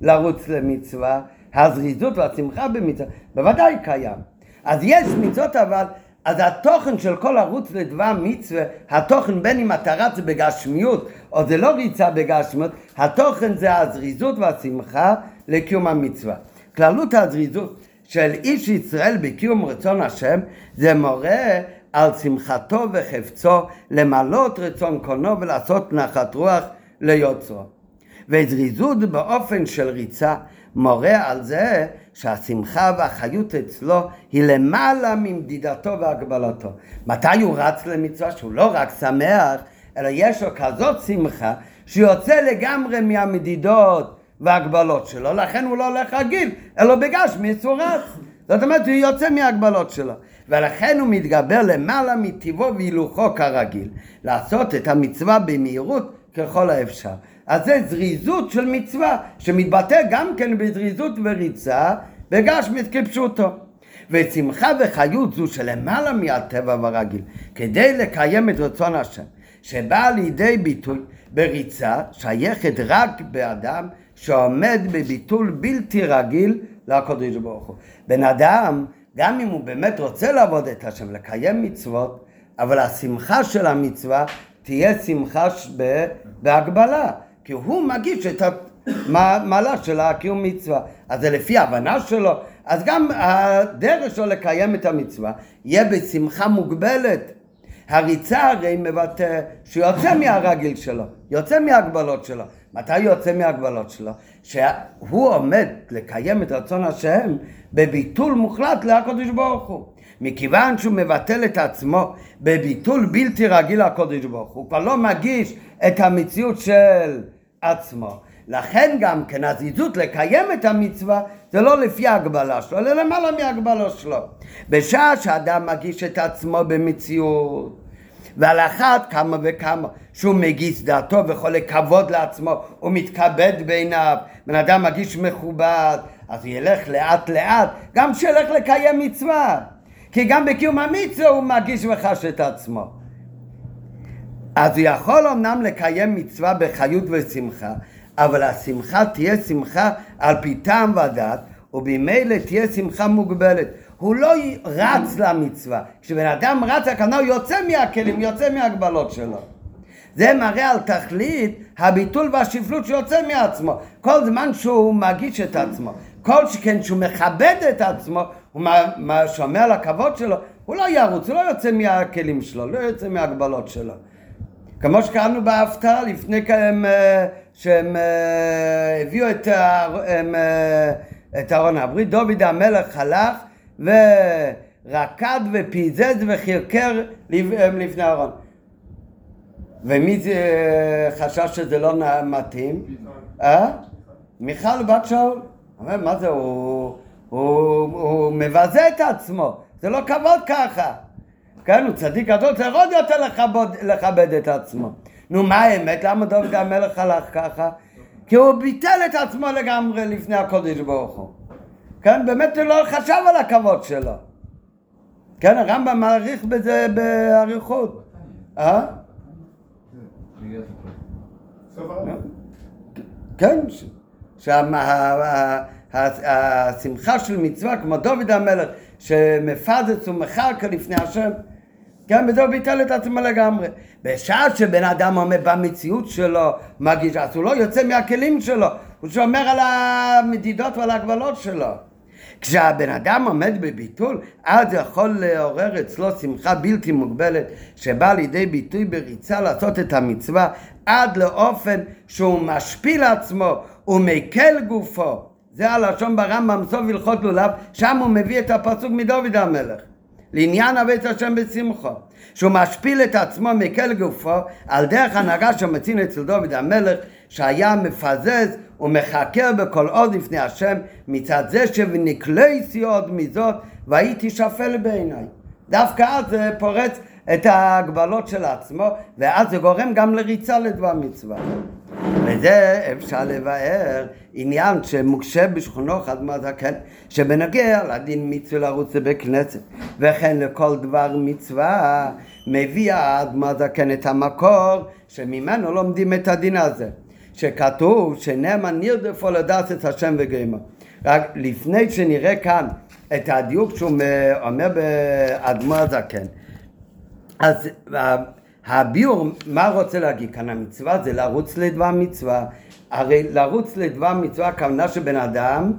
לרוץ למצווה, הזריזות והשמחה במצווה, בוודאי קיים. אז יש מצוות אבל, אז התוכן של כל ערוץ לדבר מצווה, התוכן בין אם אתה רץ בגשמיות או זה לא ריצה בגשמיות, התוכן זה הזריזות והשמחה לקיום המצווה. כללות הזריזות של איש ישראל בקיום רצון השם זה מורה על שמחתו וחפצו למלות רצון קונו ולעשות נחת רוח ליוצרו. וזריזות באופן של ריצה מורה על זה שהשמחה והחיות אצלו היא למעלה ממדידתו והגבלתו. מתי הוא רץ למצווה? שהוא לא רק שמח, אלא יש לו כזאת שמחה שיוצא לגמרי מהמדידות והגבלות שלו, לכן הוא לא הולך רגיל, אלא בגשמי הוא רץ. זאת אומרת, הוא יוצא מהגבלות שלו. ולכן הוא מתגבר למעלה מטבעו והילוכו כרגיל, לעשות את המצווה במהירות ככל האפשר. אז זה זריזות של מצווה, שמתבטא גם כן בזריזות וריצה, בגשמית כפשוטו. ושמחה וחיות זו שלמעלה מהטבע והרגיל, כדי לקיים את רצון השם, שבאה לידי ביטוי בריצה, שייכת רק באדם שעומד בביטול בלתי רגיל לקדוש ברוך הוא. בן אדם גם אם הוא באמת רוצה לעבוד את השם, לקיים מצוות, אבל השמחה של המצווה תהיה שמחה בהגבלה, כי הוא מגיש את המעלה של הקיום מצווה. אז זה לפי ההבנה שלו, אז גם הדרך שלו לקיים את המצווה יהיה בשמחה מוגבלת. הריצה הרי מבטא שהוא יוצא מהרגיל שלו, יוצא מהגבלות שלו. מתי יוצא מהגבלות שלו? שהוא עומד לקיים את רצון השם בביטול מוחלט לקדוש ברוך הוא. מכיוון שהוא מבטל את עצמו בביטול בלתי רגיל לקדוש ברוך הוא, כבר לא מגיש את המציאות של עצמו. לכן גם כן הזיזות לקיים את המצווה זה לא לפי ההגבלה שלו, אלא למעלה מההגבלה שלו. בשעה שאדם מגיש את עצמו במציאות ועל אחת כמה וכמה שהוא מגיש דעתו ויכול לכבוד לעצמו, הוא מתכבד בעיניו, בן אדם מגיש מכובד, אז הוא ילך לאט לאט, גם שילך לקיים מצווה, כי גם בקיום המצווה הוא מגיש וחש את עצמו. אז הוא יכול אמנם לקיים מצווה בחיות ושמחה, אבל השמחה תהיה שמחה על פי טעם ודת, ובמילא תהיה שמחה מוגבלת. הוא לא רץ למצווה. כשבן אדם רץ, הכוונה הוא יוצא מהכלים, יוצא מהגבלות שלו. זה מראה על תכלית הביטול והשפלות שיוצא מעצמו. כל זמן שהוא מגיש את עצמו, כל שכן שהוא מכבד את עצמו, הוא שומע על הכבוד שלו, הוא לא ירוץ, הוא לא יוצא מהכלים שלו, לא יוצא מהגבלות שלו. כמו שקראנו בהפטרה לפני כהם, אה, שהם אה, הביאו את, אה, את ארון הברית, דוד המלך הלך ורקד ופיזז וחרקר לפני ארון. ומי חשש שזה לא מתאים? אה? מיכל בת שאול. מה זה, הוא, הוא, הוא מבזה את עצמו, זה לא כבוד ככה. כן, הוא צדיק גדול, צריך עוד יותר לכבוד, לכבד את עצמו. נו, מה האמת? למה דוד המלך הלך ככה? כי הוא ביטל את עצמו לגמרי לפני הקודש ברוך הוא. כן, באמת הוא לא חשב על הכבוד שלו. כן, הרמב"ם מעריך בזה באריכות. אה? כן, שהשמחה של מצווה, כמו דוד המלך, שמפזץ ומחרקה לפני השם, כן, בזה הוא ביטל את עצמו לגמרי. בשעה שבן אדם עומד במציאות שלו, מגיש, אז הוא לא יוצא מהכלים שלו, הוא שומר על המדידות ועל ההגבלות שלו. כשהבן אדם עומד בביטול, אז יכול לעורר אצלו שמחה בלתי מוגבלת, שבאה לידי ביטוי בריצה לעשות את המצווה עד לאופן שהוא משפיל עצמו ומקל גופו. זה הלשון ברמב"ם סוף הלכות לולב, שם הוא מביא את הפסוק מדוד המלך. לעניין הבית השם בשמחו, שהוא משפיל את עצמו מכל גופו על דרך הנהגה שמצינו אצל דוד המלך שהיה מפזז ומחקר בכל עוד לפני השם מצד זה שבנקלייסי עוד מזאת והייתי שפל בעיניי. דווקא אז זה פורץ את ההגבלות של עצמו ואז זה גורם גם לריצה לדבר מצווה. וזה אפשר לבאר עניין שמוקשה בשכונו חד מהזקן שבנוגע לדין מצווה לרוץ לבית כנסת. וכן לכל דבר מצווה מביא האדמה זקן את המקור שממנו לומדים את הדין הזה. שכתוב שנאמן נרדפו לדעת את השם וגרימו. רק לפני שנראה כאן את הדיוק שהוא אומר באדמו הזקן אז הביור, מה רוצה להגיד כאן המצווה? זה לרוץ לדבר מצווה. הרי לרוץ לדבר מצווה, הכוונה שבן אדם,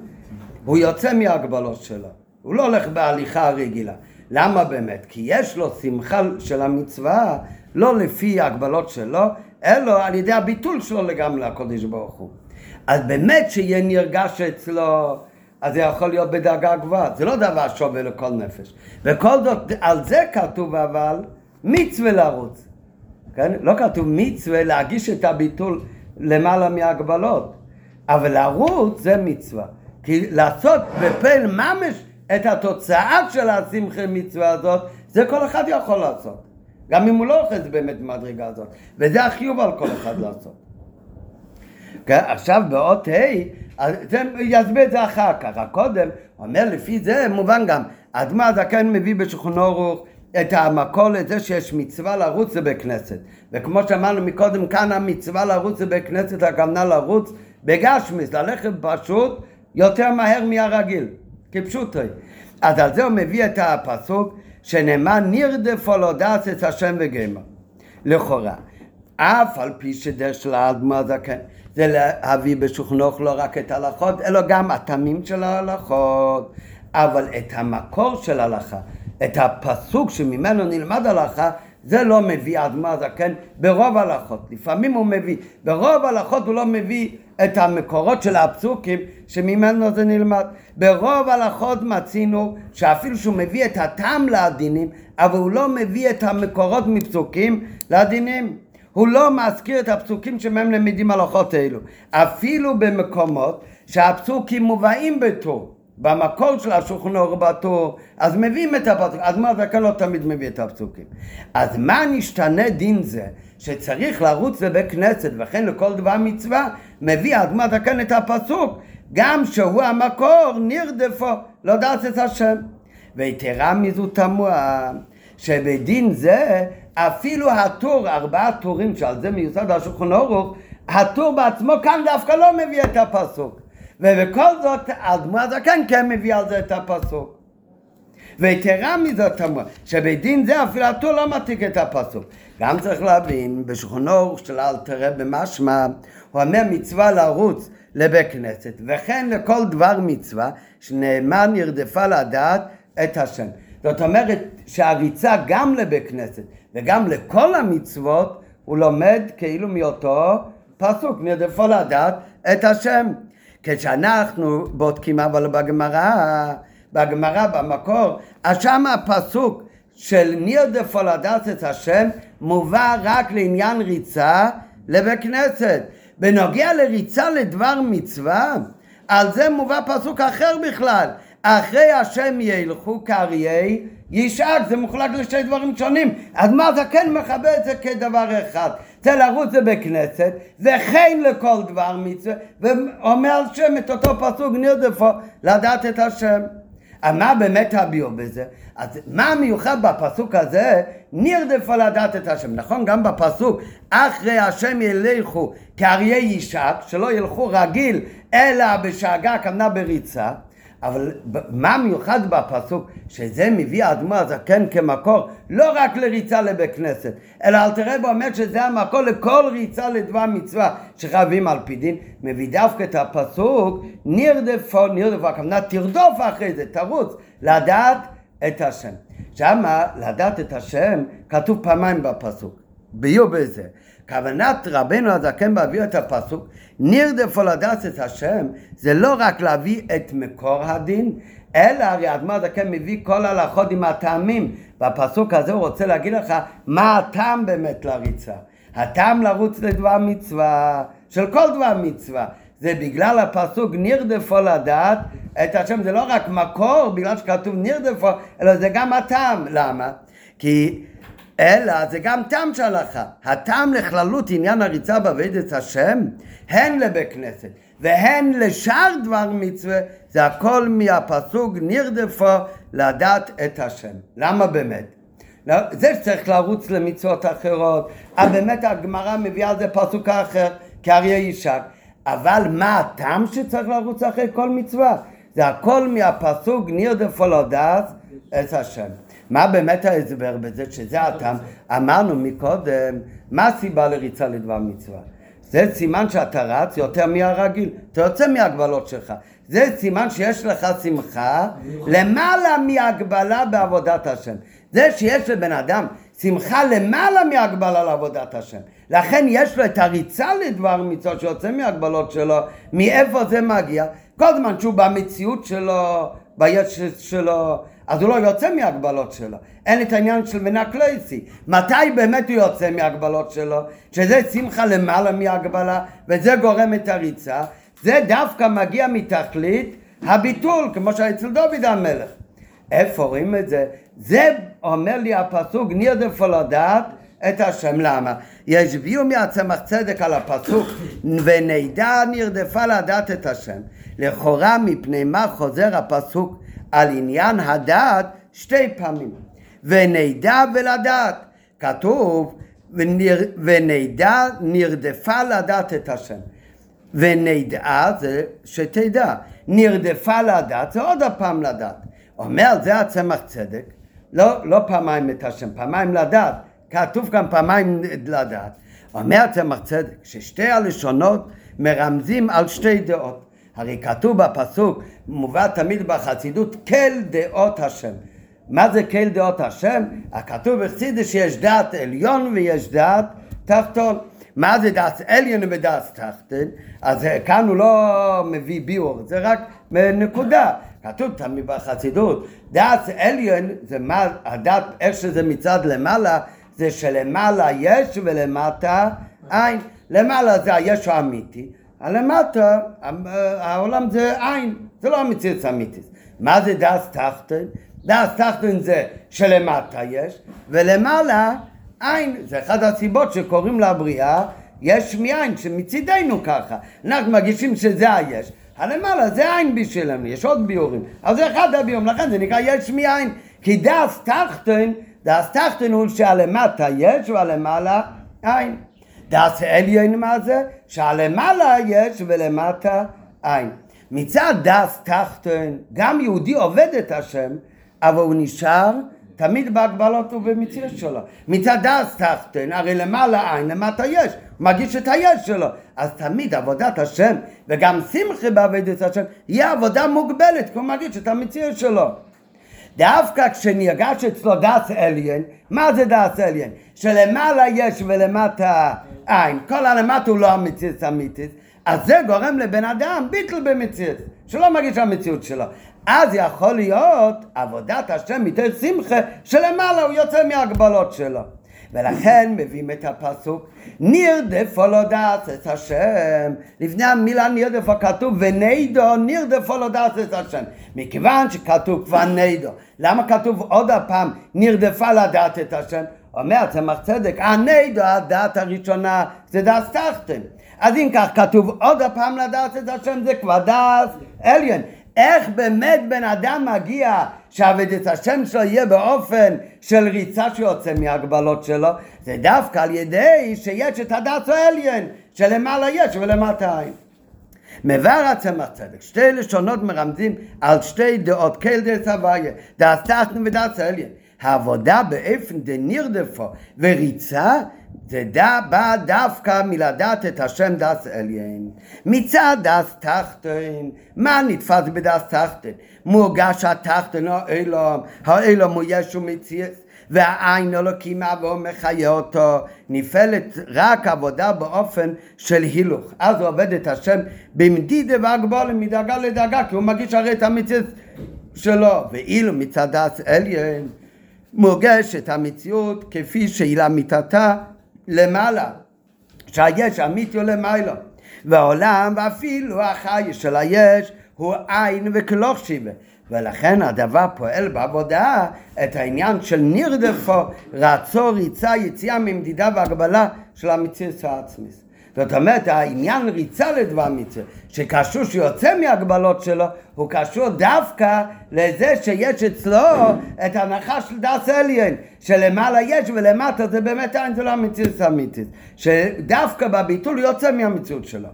הוא יוצא מההגבלות שלו. הוא לא הולך בהליכה רגילה. למה באמת? כי יש לו שמחה של המצווה, לא לפי ההגבלות שלו, אלא על ידי הביטול שלו לגמרי לקודש ברוך הוא. אז באמת שיהיה נרגש אצלו, אז זה יכול להיות בדרגה גבוהה. זה לא דבר שווה לכל נפש. וכל זאת, על זה כתוב אבל מצווה לרוץ. כן? לא כתוב מצווה להגיש את הביטול למעלה מהגבלות, אבל לרוץ זה מצווה. כי לעשות בפל ממש את התוצאה של השמחה מצווה הזאת, זה כל אחד יכול לעשות. גם אם הוא לא אוחז באמת במדרגה הזאת. וזה החיוב על כל אחד [coughs] לעשות. כן? עכשיו באות ה', זה יסביר את זה אחר כך. קודם, הוא אומר לפי זה מובן גם, אדמה הזקן מביא בשכונו רוח את המקור לזה שיש מצווה לרוץ לבית כנסת. וכמו שאמרנו מקודם, כאן המצווה לרוץ לבית כנסת, הכוונה לרוץ בגשמיס, ללכת פשוט יותר מהר מהרגיל, כפשוטו. אז על זה הוא מביא את הפסוק שנאמר נרדפו לא את השם וגמר. לכאורה, אף על פי שדרך של האדמו הזקן זה להביא בשוכנוך לא רק את ההלכות, אלא גם התמים של ההלכות. אבל את המקור של ההלכה, את הפסוק שממנו נלמד הלכה, זה לא מביא אדמה זקן ברוב הלכות. לפעמים הוא מביא, ברוב הלכות הוא לא מביא את המקורות של הפסוקים שממנו זה נלמד. ברוב הלכות מצינו שאפילו שהוא מביא את הטעם לדינים, אבל הוא לא מביא את המקורות מפסוקים לדינים. הוא לא מזכיר את הפסוקים שמהם למדים הלכות אלו. אפילו במקומות שהפסוקים מובאים בטור. במקור של השולחן אור בטור, אז מביאים את הפסוק, אז מה זה כאן לא תמיד מביא את הפסוקים. אז מה נשתנה דין זה, שצריך לרוץ לבית כנסת, וכן לכל דבר מצווה, מביא אדמת הכן את הפסוק, גם שהוא המקור, נרדפו, לא דעת את השם. ויתרה מזו תמוה, שבדין זה, אפילו הטור, ארבעה טורים שעל זה מיוסד השולחן אורוך, הטור בעצמו כאן דווקא לא מביא את הפסוק. ובכל זאת, אדמו הזקן כן מביא על זה את הפסוק. ויתרה מזאת אמרה, שבדין זה אפילו הטור לא מעתיק את הפסוק. גם צריך להבין, בשכונו של אלתר במשמע, הוא אומר מצווה לרוץ לבית כנסת, וכן לכל דבר מצווה שנאמר נרדפה לדעת את השם. זאת אומרת שהריצה גם לבית כנסת וגם לכל המצוות, הוא לומד כאילו מאותו פסוק, נרדפה לדעת את השם. כשאנחנו בודקים אבל בגמרא, בגמרא במקור, אז שם הפסוק של נרדפו לדעת את השם מובא רק לעניין ריצה לבית כנסת. בנוגע לריצה לדבר מצווה, על זה מובא פסוק אחר בכלל. אחרי השם ילכו כאריי ישאג, זה מחולק לשתי דברים שונים. אז מה זה כן מכבה את זה כדבר אחד? זה לרוץ לבית כנסת, וכן לכל דבר מצווה, ואומר על שם את אותו פסוק נרדפו לדעת את השם. אז מה באמת הביאו בזה? אז מה המיוחד בפסוק הזה? נרדפו לדעת את השם. נכון, גם בפסוק, אחרי השם ילכו כאריה ישק, שלא ילכו רגיל, אלא בשאגה, הכוונה בריצה. אבל מה מיוחד בפסוק? שזה מביא האדמו הזקן כמקור לא רק לריצה לבית כנסת, אלא אל תראה בו אומר שזה המקור לכל ריצה לדבר מצווה שחייבים על פי דין, מביא דווקא את הפסוק נרדפו, נרדפו, הכוונה תרדוף אחרי זה, תרוץ, לדעת את השם. שמה לדעת את השם כתוב פעמיים בפסוק, ביו בזה. כוונת רבנו הזקן בהביא את הפסוק נרדפו לדעת את השם זה לא רק להביא את מקור הדין אלא הרי אדמו"ר הזקן מביא כל הלכות עם הטעמים. בפסוק הזה הוא רוצה להגיד לך מה הטעם באמת לריצה. הטעם לרוץ לדבר מצווה של כל דבר מצווה זה בגלל הפסוק נרדפו לדעת את השם. זה לא רק מקור בגלל שכתוב נרדפו אלא זה גם הטעם. למה? כי אלא זה גם טעם של הלכה. הטעם לכללות עניין הריצה בעבודת השם, הן לבית כנסת והן לשאר דבר מצווה, זה הכל מהפסוק נרדפו לדעת את השם. למה באמת? לא, זה שצריך לרוץ למצוות אחרות, אבל באמת הגמרא מביאה על זה פסוק אחר, כאריה ישק. אבל מה הטעם שצריך לרוץ אחרי כל מצווה? זה הכל מהפסוק נרדפו לדעת את השם. מה באמת ההסבר בזה שזה הטעם? אמרנו מקודם, מה הסיבה לריצה לדבר מצווה? זה סימן שאתה רץ יותר מהרגיל, אתה יוצא מהגבלות שלך. זה סימן שיש לך שמחה למעלה מהגבלה בעבודת השם. זה שיש לבן אדם שמחה למעלה מהגבלה לעבודת השם. לכן יש לו את הריצה לדבר מצווה שיוצא מהגבלות שלו, מאיפה זה מגיע? כל זמן שהוא במציאות שלו, ביש שלו, אז הוא לא יוצא מהגבלות שלו. אין את העניין של מנקלייסי. מתי באמת הוא יוצא מהגבלות שלו? שזה שמחה למעלה מהגבלה, וזה גורם את הריצה. זה דווקא מגיע מתכלית הביטול, כמו שהיה אצל דוד המלך. איפה רואים את זה? זה אומר לי הפסוק נרדפו לדעת את השם. למה? ישביעו מהצמח צדק על הפסוק ונדע נרדפה לדעת את השם. לכאורה מפני מה חוזר הפסוק על עניין הדעת שתי פעמים. ונדע ולדעת. כתוב ונר, ונדע נרדפה לדעת את השם. ונדעה זה שתדע. נרדפה לדעת זה עוד הפעם לדעת. אומר זה הצמח צדק, לא, לא פעמיים את השם, פעמיים לדעת. כתוב כאן פעמיים לדעת. אומר הצמח צדק ששתי הלשונות מרמזים על שתי דעות. הרי כתוב בפסוק, מובא תמיד בחסידות, כל דעות השם. מה זה כל דעות השם? הכתוב בחסידות שיש דעת עליון ויש דעת תחתון. מה זה דעת עליון ודעת תחתון? אז כאן הוא לא מביא ביאור, זה רק נקודה. כתוב תמיד בחסידות, דעת עליון זה מה, הדעת, איך שזה מצד למעלה, זה שלמעלה יש ולמטה אין. למעלה זה היש האמיתי, הלמטה, העולם זה עין, זה לא המציאות האמיתית. מה זה דס תחתן? דס תחתן זה שלמטה יש, ולמעלה עין. זה אחת הסיבות שקוראים לבריאה יש מאין, שמצידנו ככה. אנחנו מרגישים שזה היש. הלמעלה זה עין בשבילנו, יש עוד ביורים. אז זה אחד הביורים, לכן זה נקרא יש מאין. כי דס תחתן, דס תחתן הוא שהלמטה יש והלמעלה עין. דס עליון מה זה? שהלמעלה יש ולמטה אין. מצד דס תחתון, גם יהודי עובד את השם, אבל הוא נשאר תמיד בהגבלות ובמציאות שלו. מצד דס תחתון, הרי למעלה אין, למטה יש, הוא מגיש את היש שלו. אז תמיד עבודת השם, וגם שמחה בעבודת השם, יהיה עבודה מוגבלת, כי הוא מגיש את המציאות שלו. דווקא כשנרגש אצלו דס אליין, מה זה דס אליין? שלמעלה יש ולמטה אין. כל הלמטה הוא לא המציאות האמיתית, אז זה גורם לבן אדם ביטל במציאות, שלא מרגיש המציאות שלו. אז יכול להיות עבודת השם מתוך שמחה שלמעלה הוא יוצא מהגבלות שלו. ולכן מביאים את הפסוק נרדפו לא דעת את השם לפני המילה נרדפו כתוב? ונידו נרדפו לא דעת את השם מכיוון שכתוב כבר נידו למה כתוב עוד הפעם נרדפה לדעת את השם אומר צמח צדק הנידו הדעת הראשונה זה דעת תחתן אז אם כך כתוב עוד הפעם לדעת את השם זה כבר דעת עליון. איך באמת בן אדם מגיע שעבד את השם שלו יהיה באופן של ריצה שיוצא מהגבלות שלו, זה דווקא על ידי שיש את הדעת העליון, שלמעלה יש ולמטה אין. מבאר הצמח צדק, שתי לשונות מרמזים על שתי דעות, כל דעת הוויה, דעת תחתן ודעת העליון. העבודה באופן דנרדפו וריצה זה דה, בא דווקא מלדעת את השם דס עליין. מצד דס תחתן, מה נתפס בדס תחתן? מורגש התחתן האילום, האילום הוא ישו מציאס, והעין אלוקים אבו מחיה אותו, נפעלת רק עבודה באופן של הילוך. אז הוא עובד את השם במדידה והגבולים מדאגה לדאגה, כי הוא מגיש הרי את המציאות שלו. ואילו מצד דעת עליין מורגשת המציאות כפי שהיא לאמיתתה למעלה, שהיש אמיתי הוא למעלה. והעולם ואפילו החי של היש הוא עין וכלוך שיבה. ולכן הדבר פועל בעבודה את העניין של נרדפו, רצו, ריצה, יציאה ממדידה והגבלה של המציאות העצמית. זאת אומרת, העניין ריצה לדבר מצווה, שקשור שיוצא מהגבלות שלו, הוא קשור דווקא לזה שיש אצלו את ההנחה של דס אליין, שלמעלה יש ולמטה זה באמת אין, זה לא המציאות האמיתית. שדווקא בביטול יוצא מהמציאות שלו.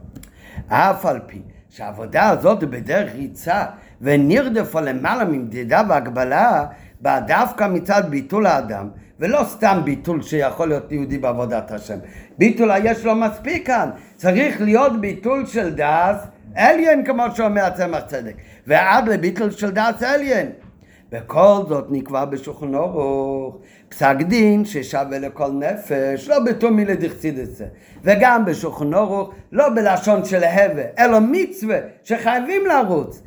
אף על פי שהעבודה הזאת בדרך ריצה ונרדפה למעלה ממדידה והגבלה, באה דווקא מצד ביטול האדם, ולא סתם ביטול שיכול להיות יהודי בעבודת השם. ביטול היש לו מספיק כאן, צריך להיות ביטול של דעת אליין כמו שאומר הצמח צדק, ועד לביטול של דעת אליין. וכל זאת נקבע בשולחן אורוך, פסק דין ששווה לכל נפש, לא בתומי לדחצידסה, וגם בשולחן אורוך, לא בלשון של הווה, אלא מצווה שחייבים לרוץ.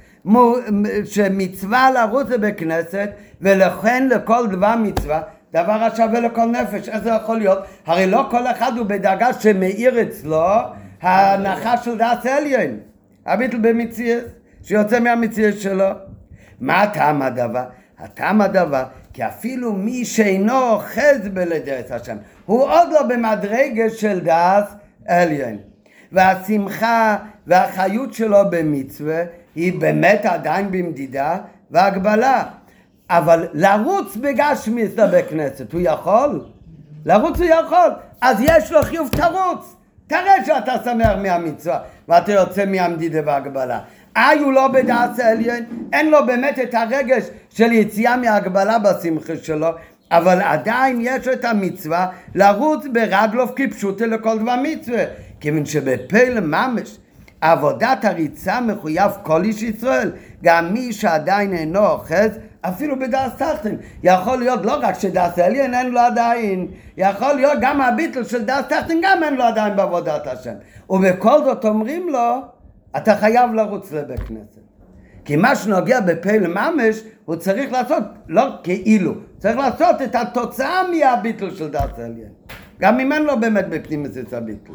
שמצווה לרוץ בכנסת, ולכן לכל דבר מצווה, דבר השווה לכל נפש. איך זה יכול להיות? הרי לא כל אחד הוא בדאגה שמאיר אצלו ההנחה של דעת עליין. הביטל במציאות, שיוצא מהמציאות שלו. מה הטעם הדבר? הטעם הדבר, כי אפילו מי שאינו אוחז בלדעת השם, הוא עוד לא במדרגה של דעת עליין. והשמחה והחיות שלו במצווה היא באמת עדיין במדידה והגבלה. אבל לרוץ בגשמיס לבית כנסת, הוא יכול? לרוץ הוא יכול. אז יש לו חיוב, תרוץ. תראה שאתה שמח מהמצווה ואתה יוצא מהמדידה והגבלה. איי הוא לא בדעת עליין, אין לו באמת את הרגש של יציאה מהגבלה בשמחה שלו, אבל עדיין יש לו את המצווה לרוץ ברגלוף כפשוטה לכל דבר מצווה. כיוון שבפלא ממש עבודת הריצה מחויב כל איש ישראל, גם מי שעדיין אינו אוחז, אפילו בדס תחתן. יכול להיות לא רק שדס עליין אין לו עדיין, יכול להיות גם הביטל של דס תחתן גם אין לו עדיין בעבודת השם. ובכל זאת אומרים לו, אתה חייב לרוץ לבית כנסת. כי מה שנוגע בפעיל ממש, הוא צריך לעשות, לא כאילו, צריך לעשות את התוצאה מהביטל של דס עליין. גם אם אין לו באמת בפנים את הביטל.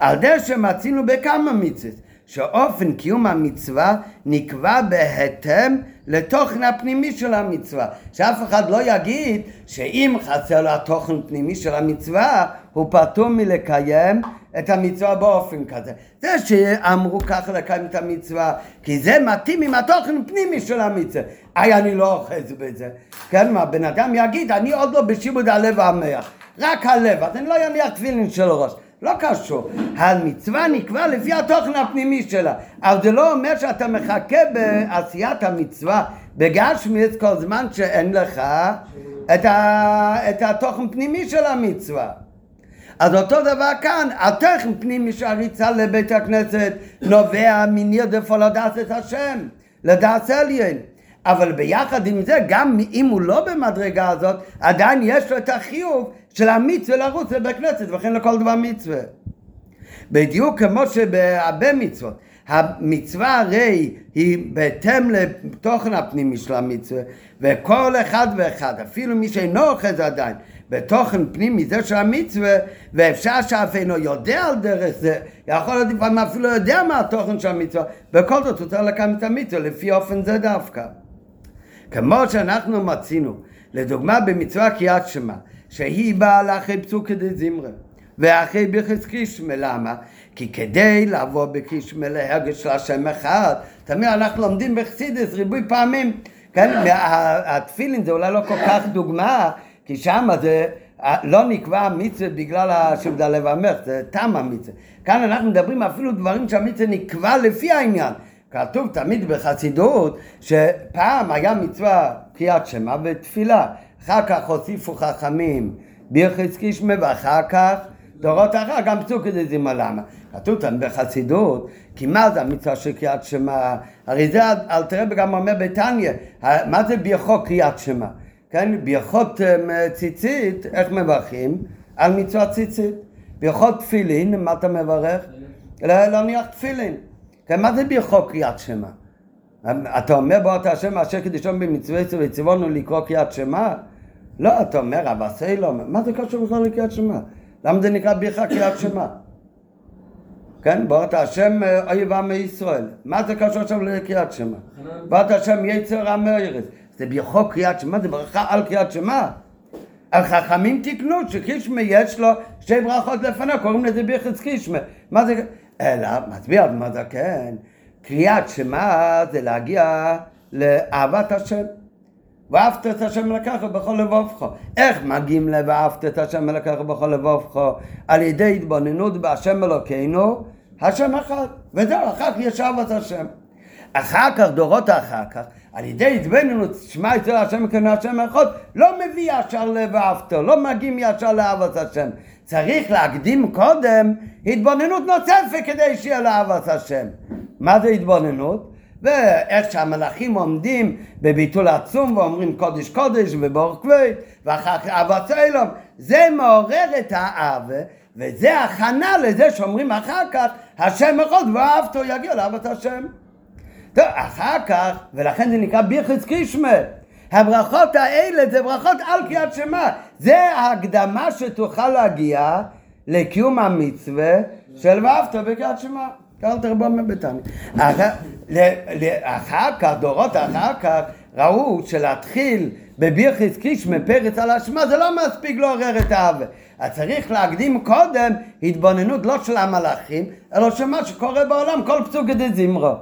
על דרך שמצינו בכמה מצוות, שאופן קיום המצווה נקבע בהתאם לתוכן הפנימי של המצווה. שאף אחד לא יגיד שאם חסר לו התוכן הפנימי של המצווה, הוא פטור מלקיים את המצווה באופן כזה. זה שאמרו ככה לקיים את המצווה, כי זה מתאים עם התוכן הפנימי של המצווה. איי, אני לא אוחז בזה. כן, מה, בן אדם יגיד, אני עוד לא בשיבוד הלב והמח. רק הלב, אז אני לא אניח תפילין של ראש. לא קשור. המצווה נקבע לפי התוכן הפנימי שלה. אבל זה לא אומר שאתה מחכה בעשיית המצווה בגשמיץ כל זמן שאין לך את, ה, את התוכן הפנימי של המצווה. אז אותו דבר כאן, התוכן פנימי הריצה לבית הכנסת נובע מנרדפו לדעת את השם, לדעת עליין. אבל ביחד עם זה, גם אם הוא לא במדרגה הזאת, עדיין יש לו את החיוב של המצווה לרוץ לבית כנסת, וכן לכל דבר מצווה. בדיוק כמו שבהרבה מצוות, המצווה הרי היא בהתאם לתוכן הפנימי של המצווה, וכל אחד ואחד, אפילו מי שאינו אוחז עדיין, בתוכן פנימי זה של המצווה, ואפשר שאף אינו יודע על דרך זה, יכול להיות לפעמים אפילו יודע מה התוכן של המצווה, בכל זאת הוא צריך לקיים את המצווה לפי אופן זה דווקא. כמו שאנחנו מצינו, לדוגמה במצווה קריאת שמע, שהיא באה לאחרי פסוקי דזמרה ואחרי ברכס קישמה, למה? כי כדי לבוא בקישמה להרגש של השם אחד, תמיד אנחנו לומדים בחסידס ריבוי פעמים, כן, התפילין זה אולי לא כל כך דוגמה, כי שם זה לא נקבע המצווה בגלל השבדה לב המך, זה תם המצווה. כאן אנחנו מדברים אפילו דברים שהמצווה נקבע לפי העניין. כתוב תמיד בחסידות שפעם היה מצווה קריאת שמע ותפילה, אחר כך הוסיפו חכמים בירכס קישמה ואחר כך דורות אחר גם פסוק כזה זימה למה. כתוב כאן בחסידות, כי מה זה המצווה של קריאת שמע? הרי זה אלתרעב גם אומר בתניא, מה זה בירכו קריאת שמע? כן, ברכות אה, ציצית, איך מברכים? על מצוות ציצית. ברכות תפילין, מה אתה מברך? להניח תפילין. כן, מה זה ברכות קריאת שמע? אתה אומר בוא אתה השם אשר קדישון במצווה וציוונו לקרוא קריאת שמע? לא, אתה אומר אבא סיילום, מה זה קשור בכלל לקריאת שמע? למה זה נקרא ברכה קריאת שמע? כן, בראת השם אה, אויב עם ישראל. מה זה קשור עכשיו לקריאת שמע? בראת השם יצר ארץ. זה ברכו קריאת שמע, זה ברכה על קריאת שמע. החכמים תיקנו שקישמה יש לו שתי ברכות לפניו, קוראים לזה ברכת קישמה. מה זה? אלא, מצביע מה זה כן. קריאת שמע זה להגיע לאהבת השם. ואהבת את השם לקחת בכל לבובך. איך מגיעים ל"ואהבת את השם לקחת בכל לבובך"? על ידי התבוננות בהשם אלוקינו, השם אחד. וזהו, אחר כך יש אהבת השם. אחר כך, דורות אחר כך, על ידי התבוננות, שמע אצל השם כנו השם אחד, לא מביא ישר ל"ואהבתו", לא מגיעים ישר לאהבת השם. צריך להקדים קודם התבוננות נוספת כדי שיהיה לאהבת השם. מה זה התבוננות? ואיך שהמלאכים עומדים בביטול עצום ואומרים קודש קודש ובור כבד ואחר כך אהבת אילום זה מעורר את האהבה וזה הכנה לזה שאומרים אחר כך השם אחד ואהבתו יגיע לאהבת השם. טוב, אחר כך, ולכן זה נקרא ביחס קישמה הברכות האלה זה ברכות על קריאת שמע. זה ההקדמה שתוכל להגיע לקיום המצווה של ואהבת בקריאת שמע קרא תרבום בתניא. אחר כך, דורות אחר כך, ראו שלהתחיל בבירכיס קישמה פרץ על השמה זה לא מספיק לעורר את האווה. אז צריך להקדים קודם התבוננות לא של המלאכים, אלא של מה שקורה בעולם, כל פסוק כדי זמרו.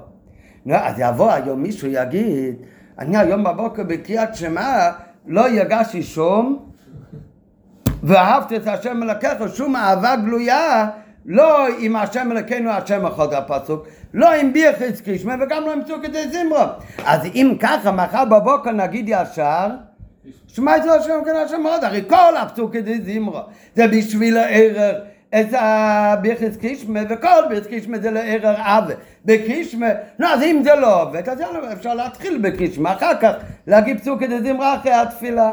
נו, אז יבוא היום מישהו יגיד, אני היום בבוקר בקריאת שמע לא יגשתי שום ואהבתי את השם מלקחו, שום אהבה גלויה לא עם השם אלוקינו השם אחד הפסוק, לא עם ביחס קרישמה וגם לא עם צוקת זמרו. אז אם ככה מחר בבוקר נגיד ישר, שמע את זה השם כן השם מאוד, הרי כל הפסוק זמרו זה בשביל הערר את הביחס קרישמה וכל ביחס קרישמה זה לערר עוול. בקרישמה, נו אז אם זה לא עובד, אז אפשר להתחיל בקרישמה, אחר כך להגיד פסוק זמרה אחרי התפילה.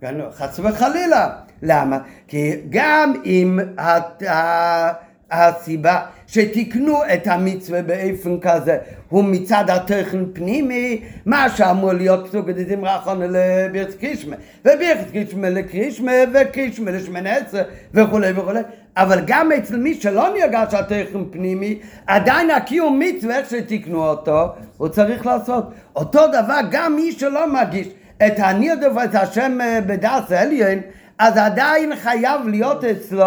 כן, לא, חס וחלילה. למה? כי גם אם הסיבה שתיקנו את המצווה באופן כזה הוא מצד התוכן פנימי, מה שאמור להיות פסוק דזמרה אחרונה לבירץ קישמה, ובירץ קישמה לקרישמה וקרישמה לשמונה עשרה וכולי וכולי, אבל גם אצל מי שלא נרגש התוכן פנימי, עדיין הקיום מצווה, איך שתיקנו אותו, הוא צריך לעשות. אותו דבר גם מי שלא מגיש את הנרדף את השם בדס עליון, אז עדיין חייב להיות אצלו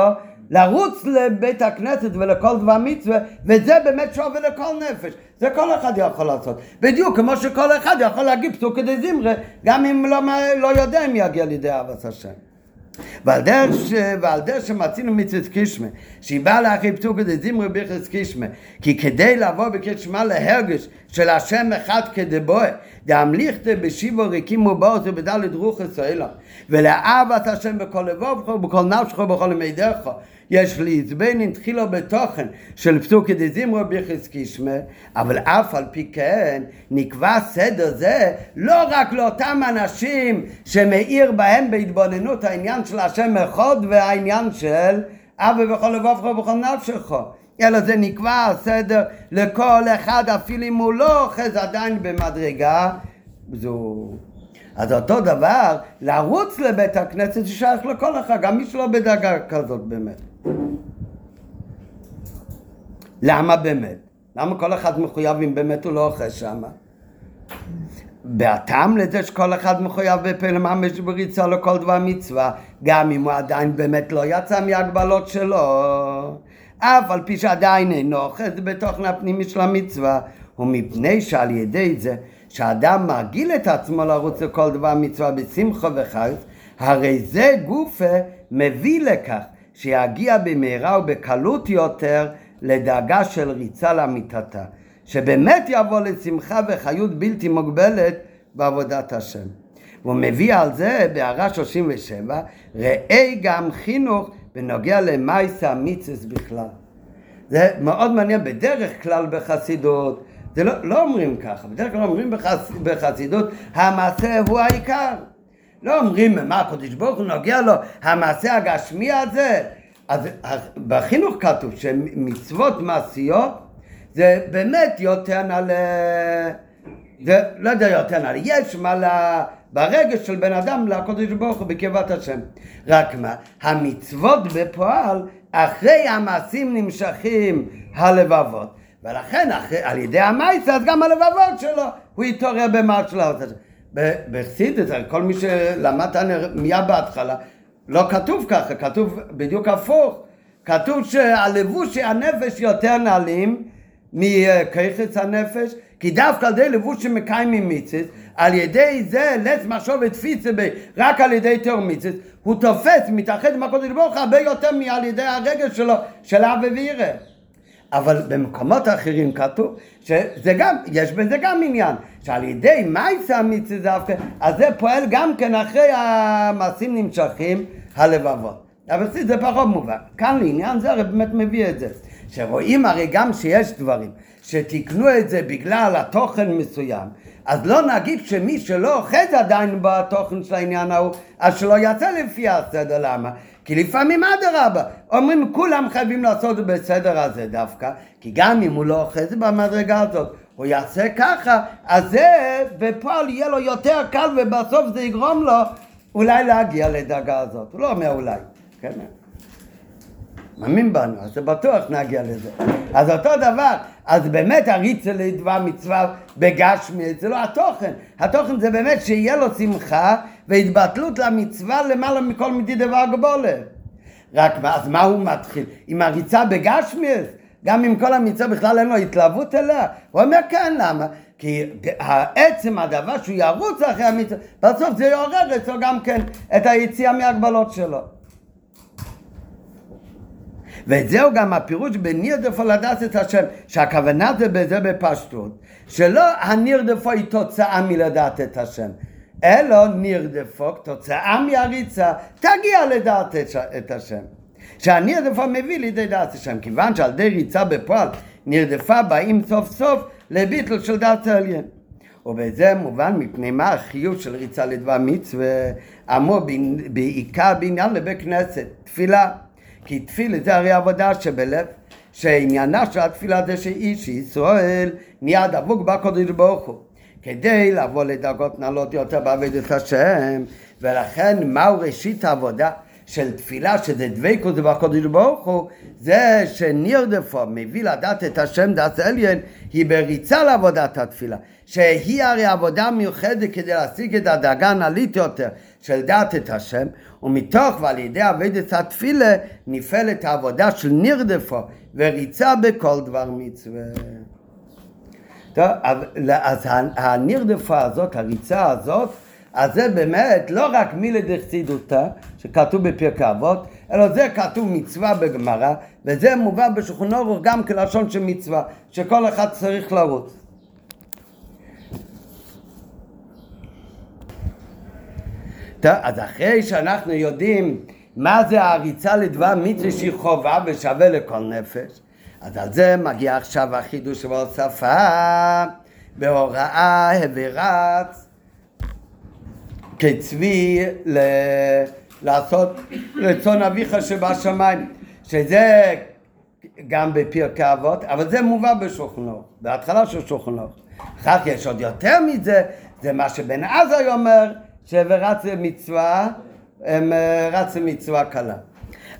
לרוץ לבית הכנסת ולכל דבר מצווה, וזה באמת שווה לכל נפש. זה כל אחד יכול לעשות. בדיוק כמו שכל אחד יכול להגיד פסוק כדי זמרה, גם אם לא, לא יודע אם יגיע לידי אהבת השם. ועל דרך. ועל דרך שמצינו מצוות קישמה, שהיא באה לאחרי פסוק כדי זמרי ביחס קישמה, כי כדי לבוא בקריאת שמע להרגש של השם אחד כדבוה, דאמליכתא בשיבו ריקים ובאוס ובדלת רוחס האלה, ולאהבת השם בכל לבובך ובכל נפשך ובכל ימי דרך, יש לעצבן תחילו בתוכן של פסוקי דזמרו ביחס קישמה, אבל אף על פי כן נקבע סדר זה לא רק לאותם אנשים שמאיר בהם בהתבוננות העניין של השם אחד והעניין של אבי בכל לבבך ובכל נפשך. אלא זה נקבע הסדר לכל אחד אפילו אם הוא לא אוחז עדיין במדרגה זו אז אותו דבר, לרוץ לבית הכנסת זה שייך לכל אחד, גם מי שלא בדרגה כזאת באמת. למה באמת? למה כל אחד מחויב אם באמת הוא לא אוחז שמה? והטעם לזה שכל אחד מחויב בפלא ממש בריצה לכל דבר מצווה, גם אם הוא עדיין באמת לא יצא מהגבלות שלו, אף על פי שעדיין אינו אוחז בתוכן הפנימי של המצווה, ומפני שעל ידי זה שאדם מרגיל את עצמו לרוץ לכל דבר מצווה בשמחה וחייס, הרי זה גופה מביא לכך שיגיע במהרה ובקלות יותר לדאגה של ריצה לאמיתתה, שבאמת יבוא לשמחה וחיות בלתי מוגבלת בעבודת השם. והוא מביא על זה בהערה 37, ראה גם חינוך בנוגע למייסה המיצס בכלל. זה מאוד מעניין, בדרך כלל בחסידות זה לא, לא אומרים ככה, בדרך כלל אומרים בחס, בחסידות, המעשה הוא העיקר. לא אומרים מה הקדוש ברוך הוא נוגע לו המעשה הגשמי הזה. אז בחינוך כתוב שמצוות מעשיות זה באמת יותר נעלה, זה לא יודע יותר נעלה, יש מה. ברגש של בן אדם לקדוש ברוך הוא בקרבת השם. רק מה, המצוות בפועל, אחרי המעשים נמשכים הלבבות. ולכן אחרי, על ידי המייסה, אז גם הלבבות שלו, הוא יתעורר במה שלו. בחסידס, כל מי שלמד מיד בהתחלה, לא כתוב ככה, כתוב בדיוק הפוך. כתוב שהלבוש הנפש יותר נעלים מכיחץ הנפש, כי דווקא על ידי לבוש שמקיימים מיציס, על ידי זה לץ מחשוב ותפיסה רק על ידי תיאור מיציס, הוא תופס, מתאחד עם הקודש ברוך הרבה יותר מעל ידי הרגש שלו, של אב וירא. אבל במקומות אחרים כתוב שזה גם, יש בזה גם עניין, שעל ידי מייסה המצווה דווקא, אז זה פועל גם כן אחרי המעשים נמשכים הלבבות. אבל זה פחות מובן. כאן לעניין זה הרי באמת מביא את זה. שרואים הרי גם שיש דברים שתיקנו את זה בגלל התוכן מסוים, אז לא נגיד שמי שלא אוחז עדיין בתוכן של העניין ההוא, אז שלא יצא לפי הסדר, למה? כי לפעמים אדרבה, אומרים כולם חייבים לעשות בסדר הזה דווקא, כי גם אם הוא לא אוחז במדרגה הזאת, הוא יעשה ככה, אז זה בפועל יהיה לו יותר קל ובסוף זה יגרום לו אולי להגיע לדרגה הזאת. הוא לא אומר אולי, כן? מאמין בנו, אז בטוח נגיע לזה. אז אותו דבר, אז באמת הריצה לדבר מצווה בגשמי, זה לא התוכן. התוכן זה באמת שיהיה לו שמחה והתבטלות למצווה למעלה מכל מדי דבר גבולה. רק מה, אז מה הוא מתחיל? עם הריצה בגשמי? גם אם כל המצווה בכלל אין לו התלהבות אליה? הוא אומר כן, למה? כי עצם הדבר שהוא ירוץ אחרי המצווה, בסוף זה יעורר אצלו גם כן את היציאה מהגבלות שלו. וזהו גם הפירוש בנירדפו לדעת את השם, שהכוונה זה בזה בפשטות, שלא הנירדפו היא תוצאה מלדעת את השם, אלא נירדפו תוצאה מהריצה תגיע לדעת את השם. שהנירדפו מביא לידי דעת השם, כיוון שעל ידי ריצה בפועל נרדפה באים סוף סוף לביטל של דעת העליין. ובזה מובן מפני מה החיוב של ריצה לדבר מצווה, אמור בעיקר בעניין לבית כנסת, תפילה. כי תפילה זה הרי עבודה שבלב, שעניינה של התפילה זה שאיש ישראל נהיה דבוק בקודש ברוך הוא. כדי לבוא לדרגות נעלות יותר בעבודת השם, ולכן מהו ראשית העבודה של תפילה, שזה דבקות בקודש ברוך הוא, זה שנרדפו מביא לדעת את השם דעת עליין, היא בריצה לעבודת התפילה, שהיא הרי עבודה מיוחדת כדי להשיג את הדאגה הנעלית יותר של דעת את השם, ומתוך ועל ידי עבודת התפילה נפעלת העבודה של נרדפו וריצה בכל דבר מצווה. טוב, אז הנרדפה הזאת, הריצה הזאת, אז זה באמת לא רק מילה דחסידותא, שכתוב בפרקי אבות, אלא זה כתוב מצווה בגמרא, וזה מובא בשולחן אורוך גם כלשון של מצווה, שכל אחד צריך לרוץ. טוב, אז אחרי שאנחנו יודעים מה זה הריצה לדבר מצווה שהיא חובה ושווה לכל נפש, אז על זה מגיע עכשיו החידוש וההוספה בהוראה הברץ כצבי ל... לעשות רצון אביך שבשמיים, שזה גם בפרקי אבות, אבל זה מובא בשולחנו, בהתחלה של שולחנו. אחר כך יש עוד יותר מזה, זה מה שבן עזאי אומר, שרץ הם אה, רץ מצווה קלה.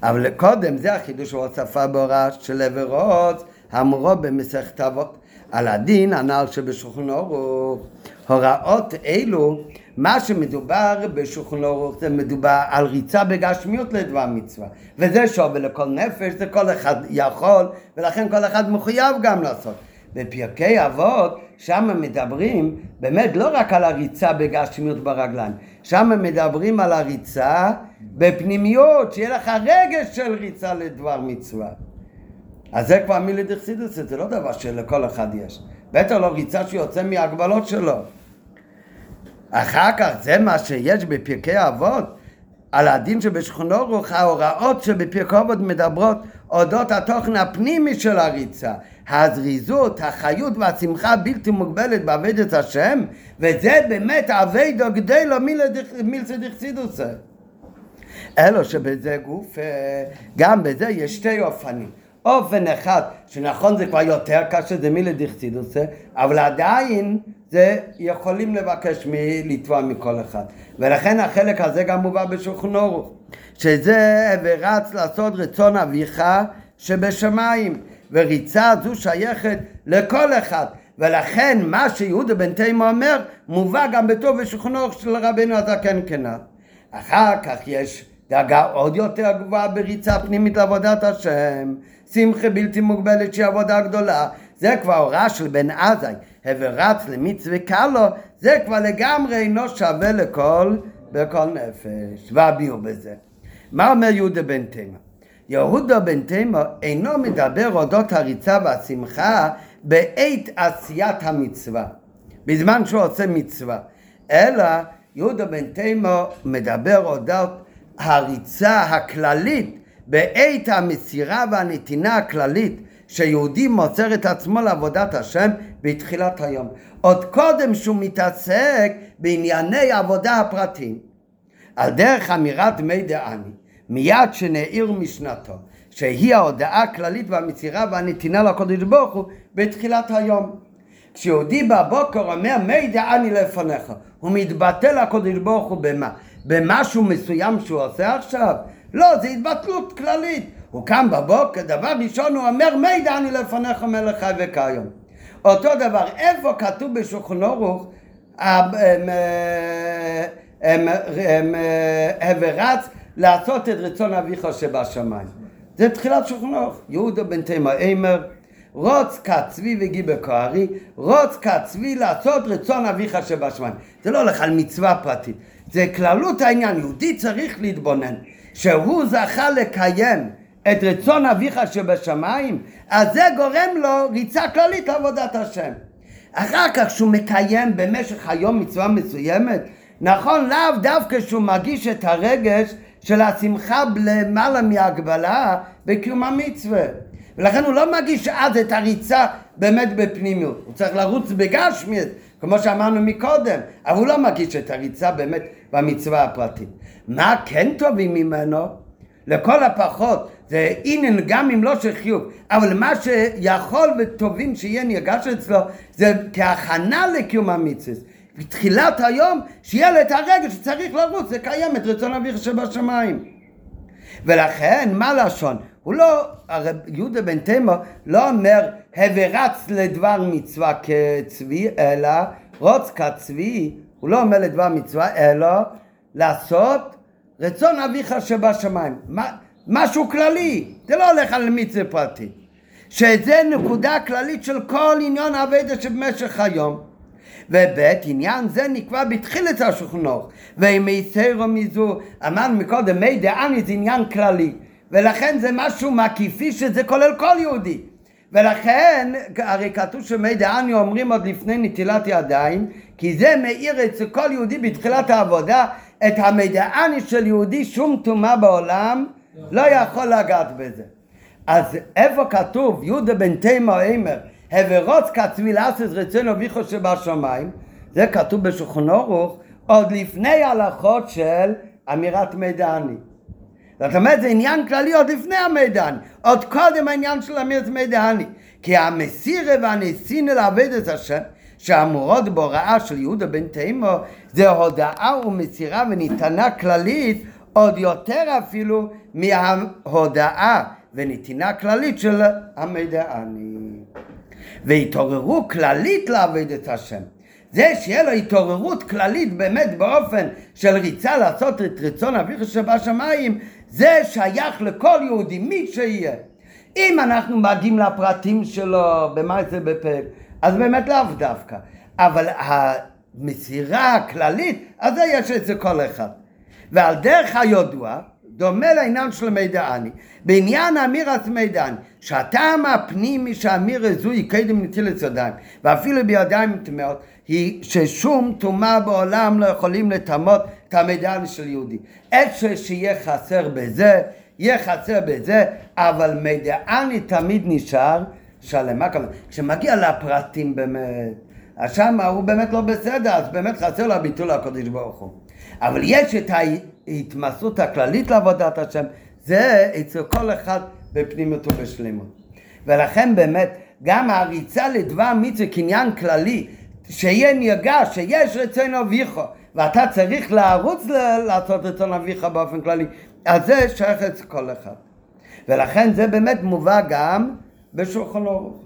אבל קודם זה החידוש של הוספה בהוראה של עבר עוז, המורו במסכת אבות. על הדין הנ"ל שבשולחן ערוך. הוראות אלו, מה שמדובר בשולחן ערוך זה מדובר על ריצה בגשמיות לדבר מצווה. וזה שווה לכל נפש, זה כל אחד יכול, ולכן כל אחד מחויב גם לעשות. בפרקי אבות, שם מדברים באמת לא רק על הריצה בגשמיות ברגליים, שם מדברים על הריצה בפנימיות, שיהיה לך רגש של ריצה לדבר מצווה. אז זה כבר מילי דחסידוס, זה לא דבר שלכל אחד יש. בטח לא ריצה שיוצא מהגבלות שלו. אחר כך, זה מה שיש בפרקי אבות, על הדין שבשכונו רוח, ההוראות שבפרקי אבות מדברות אודות התוכן הפנימי של הריצה. הזריזות, החיות והשמחה הבלתי מוגבלת בעבודת השם, וזה באמת אביידו גדלו מילסא דכסידוסה. אלו שבזה גוף, אה, גם בזה יש שתי אופנים. אופן אחד, שנכון זה כבר יותר קשה, זה מילה דכסידוסה, אבל עדיין זה יכולים לבקש לתבוע מכל אחד. ולכן החלק הזה גם מובא בשולחן שזה ורץ לעשות רצון אביך שבשמיים, וריצה זו שייכת לכל אחד. ולכן מה שיהודה בן תימה אומר מובא גם בטוב אורוך של רבינו הזקן כנ"ל. אחר כך יש דאגה עוד יותר גבוהה בריצה פנימית לעבודת השם, שמחה בלתי מוגבלת שהיא עבודה גדולה, זה כבר הוראה של בן עזאי, ורץ למצווה קלו, זה כבר לגמרי אינו שווה לכל, בכל נפש, והביאו בזה. מה אומר יהודה בן תימה? יהודה בן תימה אינו מדבר אודות הריצה והשמחה בעת עשיית המצווה, בזמן שהוא עושה מצווה, אלא יהודה בן תימה מדבר אודות הריצה הכללית בעת המסירה והנתינה הכללית שיהודי מוסר את עצמו לעבודת השם בתחילת היום. עוד קודם שהוא מתעסק בענייני עבודה הפרטיים. על דרך אמירת מי דעני, מיד שנעיר משנתו, שהיא ההודעה הכללית והמסירה והנתינה לקודש ברוך הוא בתחילת היום. כשיהודי בבוקר אומר מי דעני לפניך, הוא מתבטל לקודש ברוך הוא במה? במשהו מסוים שהוא עושה עכשיו? לא, זה התבטלות כללית. הוא קם בבוקר, דבר ראשון הוא אומר, מידע אני לפניך מלך חי וכיום. אותו דבר, איפה כתוב בשולחן ערוך, ורץ לעשות את רצון אביך שבשמיים. זה תחילת שולחן ערוך. יהודה בן תימא אימר, רוץ כצבי וגיבר כהרי, רוץ כצבי לעשות רצון אביך שבשמיים. זה לא הולך על מצווה פרטית, זה כללות העניין, יהודי צריך להתבונן. שהוא זכה לקיים את רצון אביך שבשמיים, אז זה גורם לו ריצה כללית לעבודת השם. אחר כך שהוא מקיים במשך היום מצווה מסוימת, נכון לאו דווקא שהוא מרגיש את הרגש של השמחה למעלה מהגבלה בקיום המצווה. ולכן הוא לא מרגיש אז את הריצה באמת בפנימיות, הוא צריך לרוץ בגשמיית, כמו שאמרנו מקודם, אבל הוא לא מרגיש את הריצה באמת במצווה הפרטית. מה כן טובים ממנו? לכל הפחות זה אינן גם אם לא של חיוב, אבל מה שיכול וטובים שיהיה נרגש אצלו זה כהכנה לקיום המצווה. בתחילת היום שיהיה לו את הרגע שצריך לרוץ לקיים את רצון אביך שבשמיים. ולכן מה לשון? הוא לא, הרי יהודה בן תימו לא אומר הברץ לדבר מצווה כצבי, אלא רוץ כצבי, הוא לא אומר לדבר מצווה, אלא לעשות רצון אביך שבשמיים. משהו כללי, זה לא הולך על מצווה פרטי. שזה נקודה כללית של כל עניין האבדה שבמשך היום. וב' עניין זה נקבע בתחילת השולחנוך ואם יסרו מזו אמרנו מקודם מי דעני זה עניין כללי. ולכן זה משהו מקיפי שזה כולל כל יהודי. ולכן הרי כתוב שמי דעני אומרים עוד לפני נטילת ידיים כי זה מאיר אצל כל יהודי בתחילת העבודה את המידעני של יהודי שום טומאה בעולם לא יכול לגעת בזה. אז איפה כתוב יהודה בן תימה אימר הברוץ כצבי לעשות רצון אביכו שבשמיים זה כתוב בשולחן אורוך עוד לפני הלכות של אמירת מידעני. זאת אומרת זה עניין כללי עוד לפני המידעני, עוד קודם העניין של אמירת מידעני כי המסירה והניסין לעבד את השם שאמורות בהוראה של יהודה בן תימו זה הודעה ומסירה וניתנה כללית עוד יותר אפילו מההודעה ונתינה כללית של המידעני. והתעוררו כללית לעבוד את השם. זה שיהיה לו התעוררות כללית באמת באופן של ריצה לעשות את רצון אביך שבשמיים, זה שייך לכל יהודי, מי שיהיה. אם אנחנו מגיעים לפרטים שלו, במה זה בפרק, אז באמת לאו דווקא. אבל המסירה הכללית, אז זה יש אצל כל אחד. ועל דרך הידוע, דומה לעניין של מידעני. בעניין אמירת מידעני, שהטעם הפנימי שאמיר זוהי קדם נטילת ידיים, ואפילו בידיים טמאות, היא ששום טומאה בעולם לא יכולים לטמות את המידעני של יהודי. איפה שיהיה חסר בזה, יהיה חסר בזה, אבל מידעני תמיד נשאר שלם. מה כמובן? כשמגיע לפרטים באמת, אז שם הוא באמת לא בסדר, אז באמת חסר לו הביטול לקודש ברוך הוא. אבל יש את ההתמסרות הכללית לעבודת השם, זה אצל כל אחד בפנימיות ובשלימות. ולכן באמת גם הריצה לדבר מצווה קניין כללי, שיהיה נרגש, שיש רצון אביך, ואתה צריך לרוץ לעשות רצון אביך באופן כללי, אז זה שייך אצל כל אחד. ולכן זה באמת מובא גם בשולחן אורוך.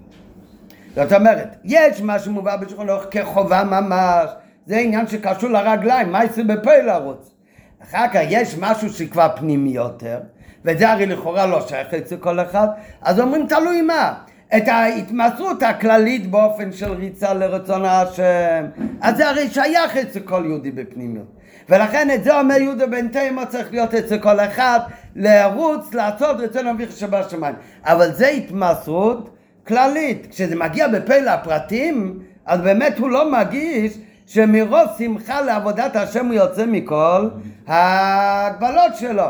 זאת אומרת, יש מה שמובא בשולחן אורוך כחובה ממש, זה עניין שקשור לרגליים, מה יעשה בפה לרוץ? אחר כך יש משהו שכבר פנימי יותר, וזה הרי לכאורה לא שייך אצל כל אחד, אז אומרים תלוי מה. את ההתמסרות הכללית באופן של ריצה לרצון השם, אז זה הרי שייך אצל כל יהודי בפנימיות. ולכן את זה אומר יהודה בן תימו צריך להיות אצל כל אחד, לרוץ, לעשות רצון אביך שבשמיים. אבל זה התמסרות כללית. כשזה מגיע בפה לפרטים, אז באמת הוא לא מגיש שמרוב שמחה לעבודת השם הוא יוצא מכל ההגבלות שלו.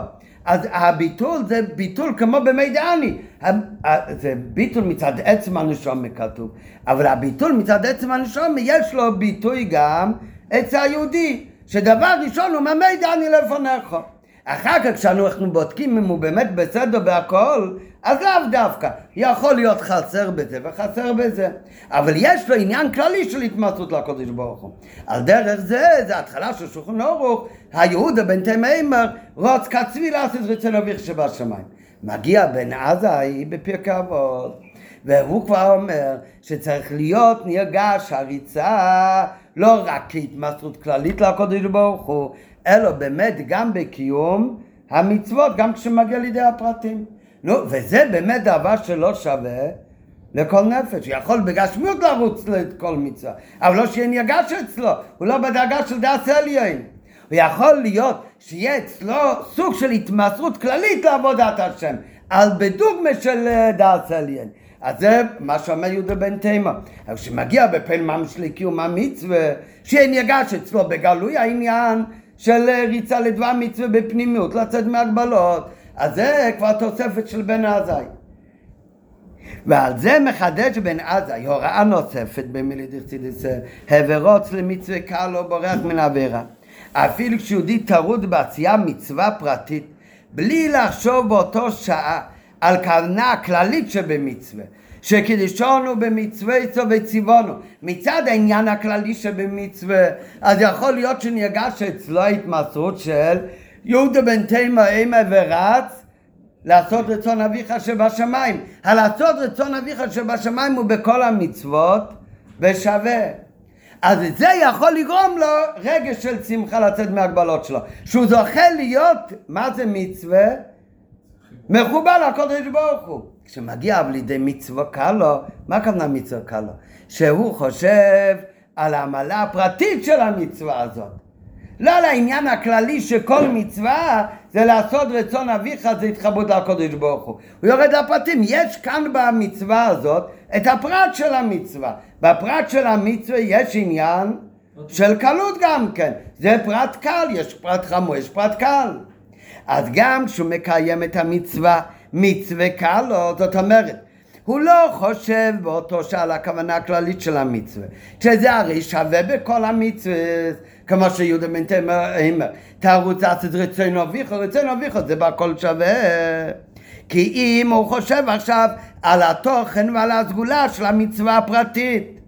אז הביטול זה ביטול כמו במי דעני. זה ביטול מצד עצם הנשום כתוב, אבל הביטול מצד עצם הנשום יש לו ביטוי גם אצל היהודי, שדבר ראשון הוא ממי דעני לפניך. אחר כך כשאנחנו בודקים אם הוא באמת בסדר בהכל, אז לאו דווקא. יכול להיות חסר בזה וחסר בזה. אבל יש לו עניין כללי של התמצאות לקודש ברוך הוא. על דרך זה, זה התחלה של שולחן אורוך, היהודה בן תימאמר, רוץ כצבי לעשות רצון אביך שבשמיים. מגיע בן עזאי בפרקי אבות. והוא כבר אומר שצריך להיות נרגש הריצה לא רק כהתמסרות כללית לקודש ברוך הוא, אלא באמת גם בקיום המצוות, גם כשמגיע לידי הפרטים. נו, וזה באמת דבר שלא שווה לכל נפש. יכול בגשמיות לרוץ לכל מצווה, אבל לא שיהיה נרגש אצלו, הוא לא בדרגה של דעת עליין. הוא יכול להיות שיהיה אצלו סוג של התמסרות כללית לעבודת השם, על בדוגמה של אה, דעת עליין. אז זה מה שאומר יהודה בן תימה. אבל כשמגיע בפן ממש לקיום המצווה, שיהיה נרגש אצלו בגלוי העניין של אה, ריצה לדבר מצווה בפנימיות, לצאת מהגבלות. אז זה כבר תוספת של בן עזאי. ועל זה מחדש בן עזאי הוראה נוספת במילי דחצידיס הברוץ למצווה קל או בורח מן עבירה. אפילו כשיהודי טרוד בעשייה מצווה פרטית בלי לחשוב באותו שעה על כוונה הכללית שבמצווה שקידישונו במצווה איתו וציוונו מצד העניין הכללי שבמצווה אז יכול להיות שנרגש אצלו התמסרות של יהודה בן תימה אימה ורץ לעשות רצון אביך שבשמיים. הלעשות רצון אביך שבשמיים הוא בכל המצוות ושווה. אז זה יכול לגרום לו רגש של שמחה לצאת מהגבלות שלו. שהוא זוכה להיות, מה זה מצווה? מחובר לקודש ברוך הוא. כשמגיע לידי מצווה קל לו, מה הכוונה מצווה קל לו? שהוא חושב על העמלה הפרטית של המצווה הזאת. לא על העניין הכללי שכל מצווה זה לעשות רצון אביך, זה התחברות לקודש ברוך הוא. הוא יורד לפרטים. יש כאן במצווה הזאת את הפרט של המצווה. בפרט של המצווה יש עניין של קלות גם כן. זה פרט קל, יש פרט חמור, יש פרט קל. אז גם כשהוא מקיים את המצווה, מצווה קל לו, זאת אומרת, הוא לא חושב באותו שעה על הכוונה הכללית של המצווה, שזה הרי שווה בכל המצווה, כמו שיהודה בן תמר, תרוץ לעשות רצון אביך, רצון אביך זה בכל שווה. כי אם הוא חושב עכשיו על התוכן ועל הסגולה של המצווה הפרטית.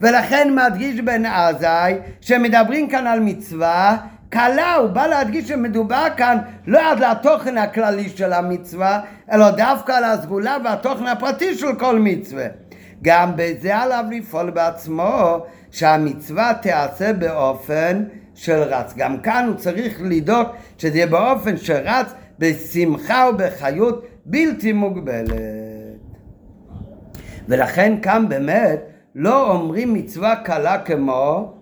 ולכן מדגיש בן עזאי שמדברים כאן על מצווה קלה, הוא בא להדגיש שמדובר כאן לא עד לתוכן הכללי של המצווה, אלא דווקא על הסגולה והתוכן הפרטי של כל מצווה. גם בזה עליו לפעול בעצמו, שהמצווה תיעשה באופן של רץ. גם כאן הוא צריך לדאוג שזה יהיה באופן שרץ בשמחה ובחיות בלתי מוגבלת. ולכן כאן באמת לא אומרים מצווה קלה כמו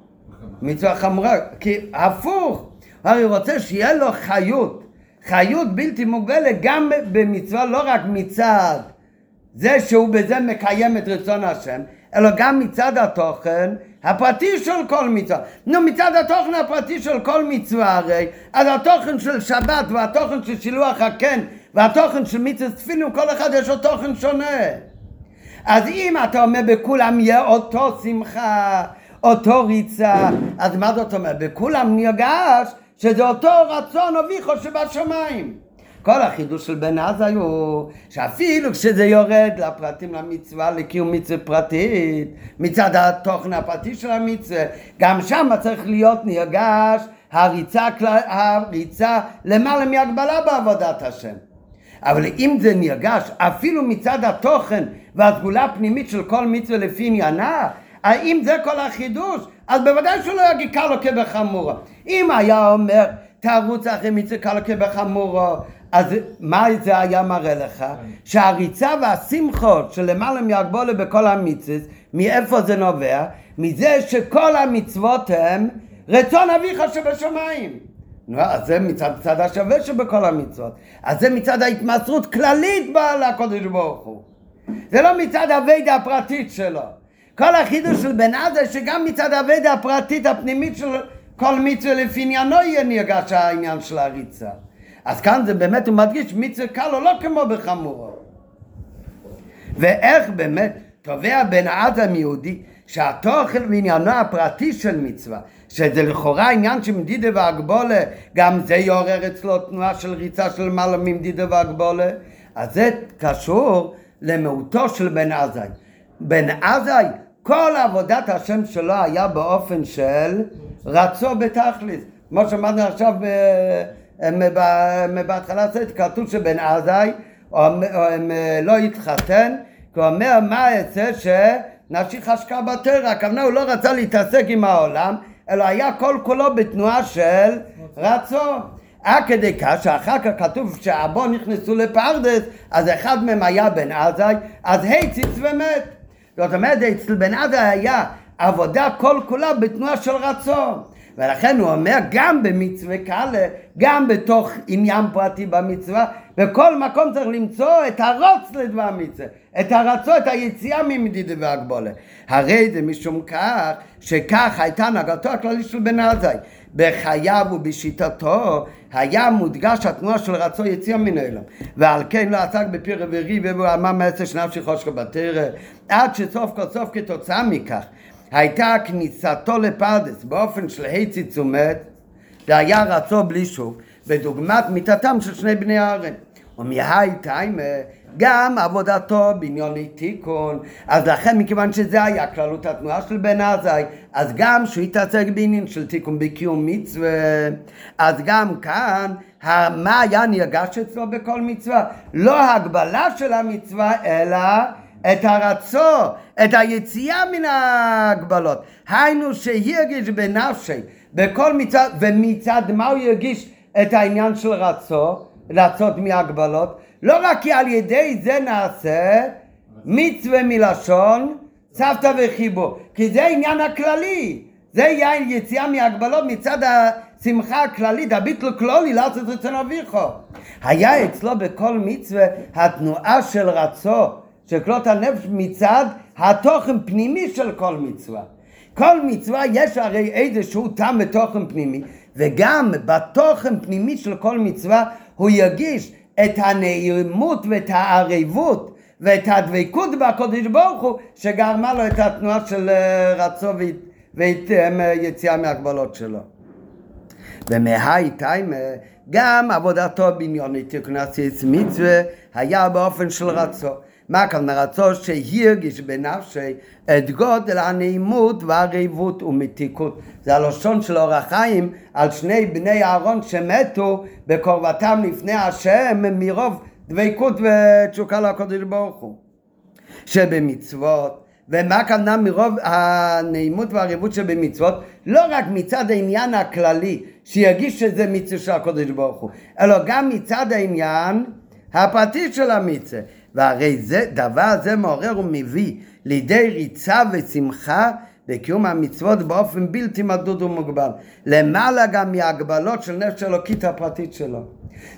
מצווה חמורה, כי הפוך, הרי רוצה שיהיה לו חיות, חיות בלתי מוגבלת גם במצווה לא רק מצד זה שהוא בזה מקיים את רצון השם, אלא גם מצד התוכן הפרטי של כל מצווה. נו, מצד התוכן הפרטי של כל מצווה הרי, אז התוכן של שבת והתוכן של שילוח הקן והתוכן של מצווה תפילין, כל אחד יש לו תוכן שונה. אז אם אתה אומר בכולם יהיה אותו שמחה, אותו ריצה, אז מה זאת אומרת? בכולם נרגש שזה אותו רצון אביכו שבשמיים. כל החידוש של בן עזאי הוא שאפילו כשזה יורד לפרטים למצווה, לקיום מצווה פרטית, מצד התוכן הפרטי של המצווה, גם שם צריך להיות נרגש הריצה, הריצה למעלה מהגבלה בעבודת השם. אבל אם זה נרגש אפילו מצד התוכן והסגולה הפנימית של כל מצווה לפי עניינה, האם זה כל החידוש? אז בוודאי שלא יגיד קלו כבחמורו. אם היה אומר תרוץ אחרי מצווה קלו כבחמורו, אז מה זה היה מראה לך? שהריצה והשמחות של למעלה מהגבולה בכל המצווה, מאיפה זה נובע? מזה שכל המצוות הם רצון אביך שבשמיים. נו, אז זה מצד הצד השווה שבכל המצוות. אז זה מצד ההתמסרות כללית לקודש ברוך הוא. זה לא מצד הווידה הפרטית שלו. כל החידוש של בן עזה שגם מצד הווידה הפרטית הפנימית של כל מצווה לפי עניינו יהיה נרגש העניין של הריצה. אז כאן זה באמת הוא מדגיש מצווה קלו לא כמו בחמורו. ואיך באמת תובע בן האדם יהודי שהתוכן ועניינו הפרטי של מצווה, שזה לכאורה עניין של מדידה והגבולה, גם זה יעורר אצלו תנועה של ריצה של מעלה ממדידה והגבולה, אז זה קשור למהותו של בן עזאי. בן עזאי, כל עבודת השם שלו היה באופן של רצו בתכלס. כמו שאמרנו עכשיו בהתחלה כתוב שבן עזאי לא התחתן, כי הוא אומר מה יצא שנשיך השקעה בטרע, הכוונה הוא לא רצה להתעסק עם העולם, אלא היה כל כולו בתנועה של רצון. עד כדי כך שאחר כך כתוב שהבו נכנסו לפרדס, אז אחד מהם היה בן עזאי, אז היציץ ומת. זאת אומרת, אצל בן עזאי היה עבודה כל כולה בתנועה של רצון. ולכן הוא אומר גם במצווה קלה, גם בתוך עניין פרטי במצווה, בכל מקום צריך למצוא את הרוץ לדבר מצווה, את הרצון, את היציאה ממדידה והגבולה. הרי זה משום כך שכך הייתה הנהגתו הכללית של בן עזאי. בחייו ובשיטתו היה מודגש התנועה של רצון יציאה מן העולם ועל כן לא עסק בפי רביעי והוא אמר מעשר שנפשי חושך בתרא עד שסוף כל סוף כתוצאה מכך הייתה כניסתו לפרדס באופן של היציץ ומת, זה היה רצו בלי שוק, בדוגמת מיתתם של שני בני הארץ. ומהי טיימה גם עבודתו בעניוני תיקון, אז לכן מכיוון שזה היה כללות התנועה של בן עזאי, אז גם שהוא יתעסק בעניין של תיקון בקיום מצווה, אז גם כאן מה היה נרגש אצלו בכל מצווה? לא הגבלה של המצווה, אלא את הרצו, את היציאה מן ההגבלות. היינו שירגיש בנפשי, בכל מצד, ומצד מה הוא ירגיש את העניין של רצו, רצות מהגבלות? לא רק כי על ידי זה נעשה מצווה מלשון צוותא וחיבור, כי זה העניין הכללי, זה יין יציאה מהגבלות מצד השמחה הכללית, הביטל כלולי לעשות רצון אביכו. היה אצלו בכל מצווה התנועה של רצו, של כלות הנפש מצד התוכן פנימי של כל מצווה. כל מצווה יש הרי איזשהו טעם ותוכן פנימי, וגם בתוכן פנימי של כל מצווה הוא ירגיש את הנעימות ואת הערבות ואת הדבקות בקודש ברוך הוא שגרמה לו את התנועה של אה, רצו ואת אה, מהגבלות שלו. ומהי טיימה גם עבודתו בעניוני עשיית מצווה היה באופן של רצו. מה רצו שהרגיש בנפשי את גודל הנעימות והריבות ומתיקות. זה הלשון של אור החיים על שני בני אהרון שמתו בקרבתם לפני השם מרוב דבקות ותשוקה לקודש ברוך הוא. שבמצוות ומה כוונה מרוב הנעימות והריבות שבמצוות? לא רק מצד העניין הכללי שירגיש שזה מצווה של הקודש ברוך הוא, אלא גם מצד העניין הפרטי של המצווה. והרי זה, דבר זה מעורר ומביא לידי ריצה ושמחה בקיום המצוות באופן בלתי מדוד ומוגבל. למעלה גם מהגבלות של נפש אלוקית הפרטית שלו.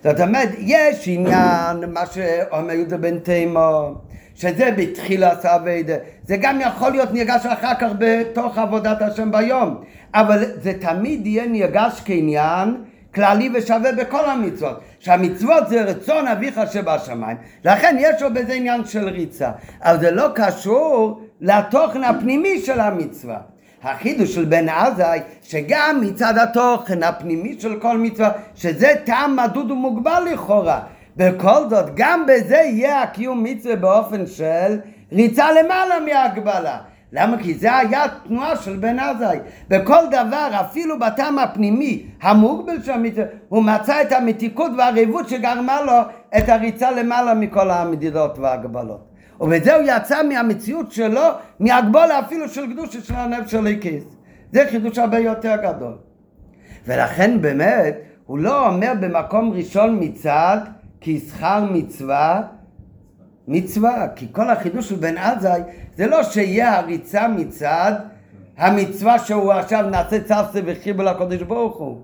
זאת אומרת, יש עניין, מה שאומר יהודה בן תימו, שזה בתחילת אביידה, זה גם יכול להיות נרגש אחר כך בתוך עבודת השם ביום, אבל זה תמיד יהיה נרגש כעניין כללי ושווה בכל המצוות, שהמצוות זה רצון אביך שבשמיים, לכן יש לו בזה עניין של ריצה, אבל זה לא קשור לתוכן הפנימי של המצווה. החידוש של בן עזאי, שגם מצד התוכן הפנימי של כל מצווה, שזה טעם מדוד ומוגבל לכאורה, בכל זאת, גם בזה יהיה הקיום מצווה באופן של ריצה למעלה מהגבלה. למה? כי זה היה תנועה של בן עזאי. בכל דבר, אפילו בטעם הפנימי, המוגבל של המצווה, הוא מצא את המתיקות והריבות שגרמה לו את הריצה למעלה מכל המדידות וההגבלות. ובזה הוא יצא מהמציאות שלו, מהגבולה אפילו של קדושה של הנפש של הכיס. זה חידוש הרבה יותר גדול. ולכן באמת, הוא לא אומר במקום ראשון מצד כי שכר מצווה מצווה, כי כל החידוש של בן עזאי זה לא שיהיה הריצה מצד המצווה שהוא עכשיו נעשה צפסה וחיבל לקודש ברוך הוא.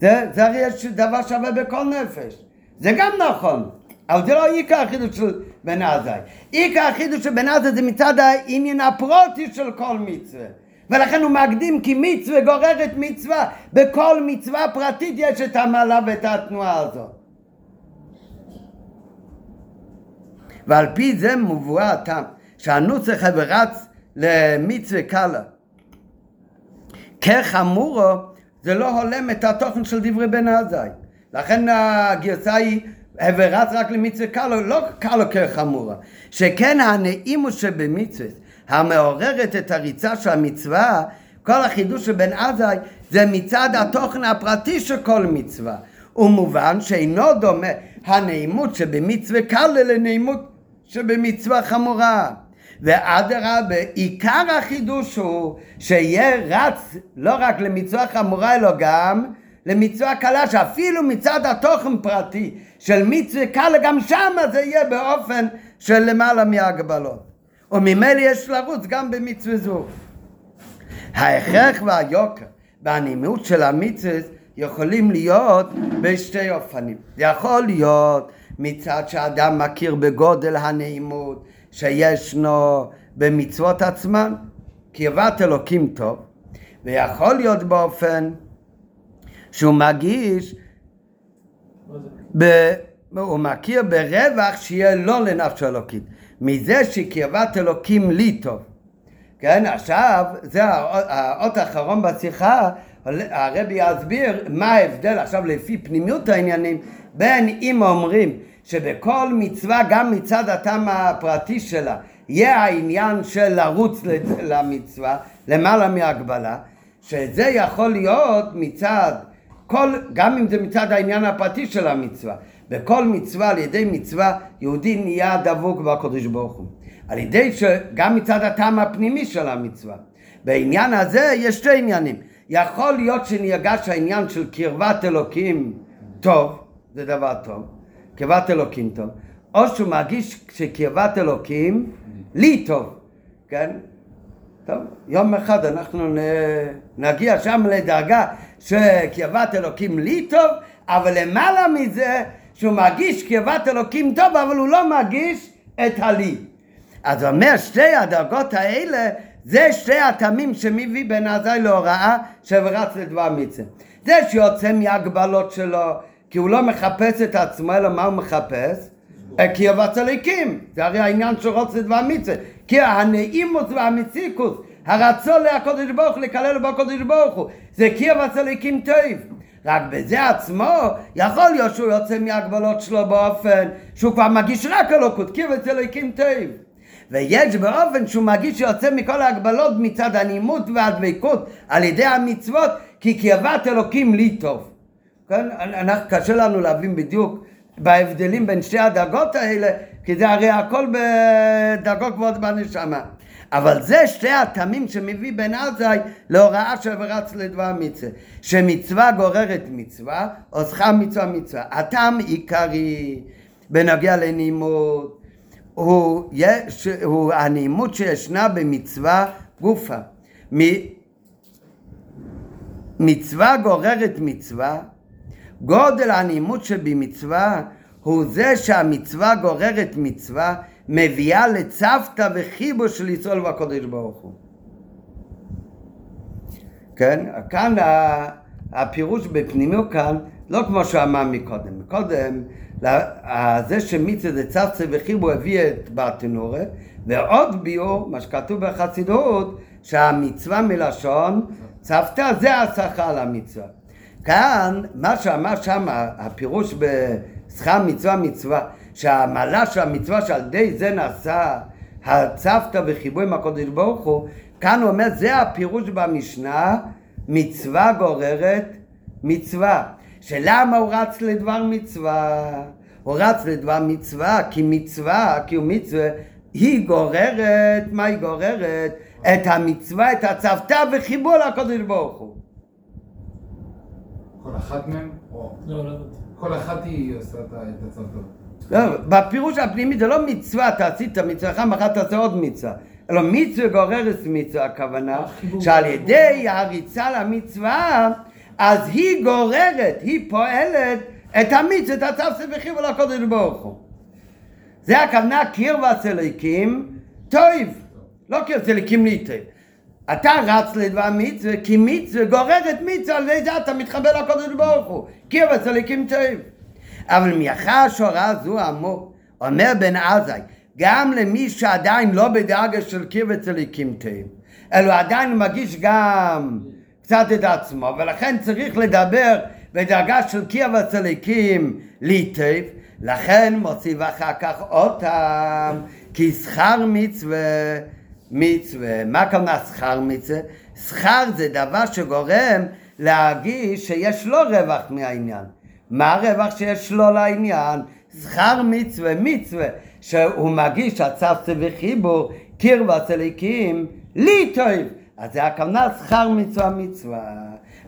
זה, זה הרי יש דבר שווה בכל נפש. זה גם נכון, אבל זה לא עיקר החידוש של בן עזאי. עיקר החידוש של בן עזאי זה מצד העניין הפרוטי של כל מצווה. ולכן הוא מקדים כי מצווה גוררת מצווה. בכל מצווה פרטית יש את המעלה ואת התנועה הזאת. ועל פי זה מבואר הטעם שהנוסח רץ למצווה קלה. כחמורו זה לא הולם את התוכן של דברי בן עזאי. לכן הגרסה היא רץ רק למצווה קלה, לא קלה כחמורו. שכן הנעימוס שבמצווה המעוררת את הריצה של המצווה, כל החידוש של בן עזאי זה מצד התוכן הפרטי של כל מצווה. ומובן שאינו דומה הנעימות שבמצווה קלה לנעימות שבמצווה חמורה. ואדרבה, עיקר החידוש הוא שיהיה רץ לא רק למצווה חמורה אלא גם למצווה קלה, שאפילו מצד התוכן פרטי של מצווה קלה, גם שמה זה יהיה באופן של למעלה מהגבלות. וממילא יש לרוץ גם במצווה זו. ההכרח והיוקר והנימות של המצווה יכולים להיות בשתי אופנים. זה יכול להיות מצד שאדם מכיר בגודל הנעימות שישנו במצוות עצמן, קרבת אלוקים טוב, ויכול להיות באופן שהוא מגיש, ב, הוא מכיר ברווח שיהיה לא לנפש אלוקית, מזה שקרבת אלוקים לי טוב. כן, עכשיו, זה האות האחרון בשיחה, הרבי יסביר מה ההבדל עכשיו לפי פנימיות העניינים בין אם אומרים שבכל מצווה גם מצד הטעם הפרטי שלה יהיה העניין של לרוץ למצווה למעלה מהגבלה שזה יכול להיות מצד כל, גם אם זה מצד העניין הפרטי של המצווה. בכל מצווה על ידי מצווה יהודי נהיה דבוק בקדוש ברוך הוא. על ידי שגם מצד הטעם הפנימי של המצווה. בעניין הזה יש שתי עניינים. יכול להיות שנרגש העניין של קרבת אלוקים טוב זה דבר טוב, קרבת אלוקים טוב, או שהוא מרגיש שקרבת אלוקים לי טוב, כן? טוב, יום אחד אנחנו נגיע שם לדרגה שקרבת אלוקים לי טוב, אבל למעלה מזה שהוא מרגיש קרבת אלוקים טוב, אבל הוא לא מרגיש את הלי. אז אומר שתי הדרגות האלה זה שתי הטעמים שמביא בן עזאי להוראה שרץ לדבר מצווה. זה שיוצא מהגבלות שלו, כי הוא לא מחפש את עצמו, אלא מה הוא מחפש? קרבת צליקים. זה הרי העניין של דבר מצווה. כי הנעימוס והמציקוס, הרצון לקודש ברוך הוא, לקלל בו קודש ברוך הוא, זה קרבת צליקים טוב. רק בזה עצמו יכול להיות שהוא יוצא מהגבלות שלו באופן שהוא כבר מגיש רק אלוקות, קרבת צליקים טוב. ויש באופן שהוא מגיש שיוצא מכל ההגבלות מצד הנימות והדבקות על ידי המצוות כי קרבת אלוקים לי טוב. כן? אנחנו, קשה לנו להבין בדיוק בהבדלים בין שתי הדרגות האלה, כי זה הרי הכל בדרגות גבוהות בנשמה. אבל זה שתי הטעמים שמביא בן עזאי להוראה של ורץ לדבר מצווה. שמצווה גוררת מצווה, או שכר מצווה מצווה. הטעם עיקרי בנוגע לנימות הוא, יש, הוא הנימות שישנה במצווה גופה. מצווה גוררת מצווה גודל הנימות שבמצווה הוא זה שהמצווה גוררת מצווה, מביאה לצוותא וחיבו של ישראל והקדוש ברוך הוא. כן, כאן הפירוש בפנימיות כאן, לא כמו שהוא אמר מקודם. מקודם, זה שמצווה זה צפצה וחיבו הביא את בתנורה, ועוד ביור, מה שכתוב בחסידות, שהמצווה מלשון צפתה זה השכר למצווה. כאן, מה שאמר שם, הפירוש בשכר מצווה מצווה, שהמעלה של המצווה שעל ידי זה נעשה הצוותא וחיבור עם הקודש ברוך הוא, כאן הוא אומר, זה הפירוש במשנה, מצווה גוררת מצווה. שלמה הוא רץ לדבר מצווה? הוא רץ לדבר מצווה, כי מצווה, כי הוא מצווה, היא גוררת, מה היא גוררת? את המצווה, את הצוותא וחיבור לקודש ברוך הוא. כל אחת מהן? לא, לא. כל אחת היא עושה את הצוותא. לא, בפירוש הפנימי זה לא מצווה, אתה עשית מצווה, מחר תעשה עוד מצווה. אלא מצווה גוררת מצווה, הכוונה שעל ידי הריצה למצווה, אז היא גוררת, היא פועלת את המצווה, את הצו סבכי ולקודש ברוך הוא. זה הכוונה קרבס אליקים טויב, לא קרבס אליקים ליטב. אתה רץ לדבר מצווה, כי מצווה גוררת מצווה, על זה אתה מתחבר לקודש ברוך הוא. קרבס אליקים טויב. אבל מאחר שהוראה זו אמור, אומר בן עזאי, גם למי שעדיין לא בדאגה של קרבת אליקים טעים, אלא עדיין מרגיש גם קצת את עצמו, ולכן צריך לדבר בדאגה של קרבת אליקים ליטב, לכן מוסיף אחר כך אותם, כי שכר מצווה, מצווה, מה כמובן שכר מצווה? שכר זה דבר שגורם להרגיש שיש לו רווח מהעניין. מה הרווח שיש לו לעניין? שכר מצווה, מצווה, שהוא מגיש הצצה וחיבור, קרבת אליקים, לי טוב. אז זה הכוונה שכר מצווה מצווה.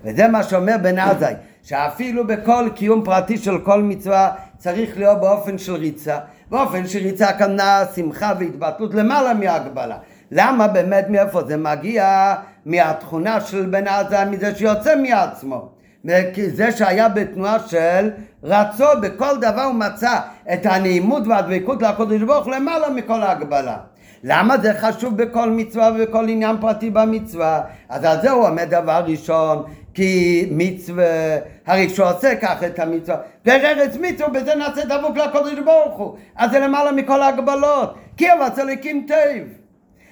וזה מה שאומר בן עזאי, שאפילו בכל קיום פרטי של כל מצווה צריך להיות באופן של ריצה. באופן של ריצה הכוונה שמחה והתבטאות למעלה מהגבלה. למה באמת מאיפה זה מגיע? מהתכונה של בן עזאי, מזה שיוצא מעצמו. זה שהיה בתנועה של רצו בכל דבר הוא מצא את הנעימות והדבקות לקודש ברוך למעלה מכל ההגבלה. למה זה חשוב בכל מצווה ובכל עניין פרטי במצווה? אז על זה הוא אומר דבר ראשון, כי מצווה, הרי כשהוא עושה כך את המצווה, גררץ מצווה, בזה נעשה דבוק לקודש ברוך הוא. אז זה למעלה מכל ההגבלות, כי אבל צליקים טוב.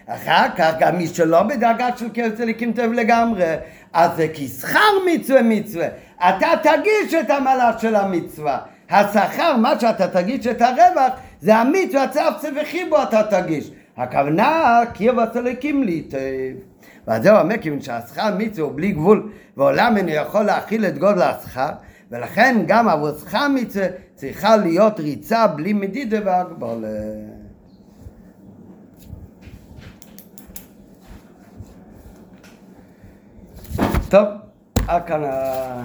אחר כך גם מי שלא בדרגה של צליקים טוב לגמרי, אז זה כשכר מצווה מצווה. אתה תגיש את המעלה של המצווה. השכר, מה שאתה תגיש את הרווח, זה המצווה, צפצה וחיבו אתה תגיש. הכוונה, קיר וסלקים ליטב. ועל זה אומר, כיוון שהשכר מצווה הוא בלי גבול, ועולם אינו יכול להכיל את גודל השכר, ולכן גם עבור שכר מצווה צריכה להיות ריצה בלי מדידה והגבולת. טוב, עד כאן ה...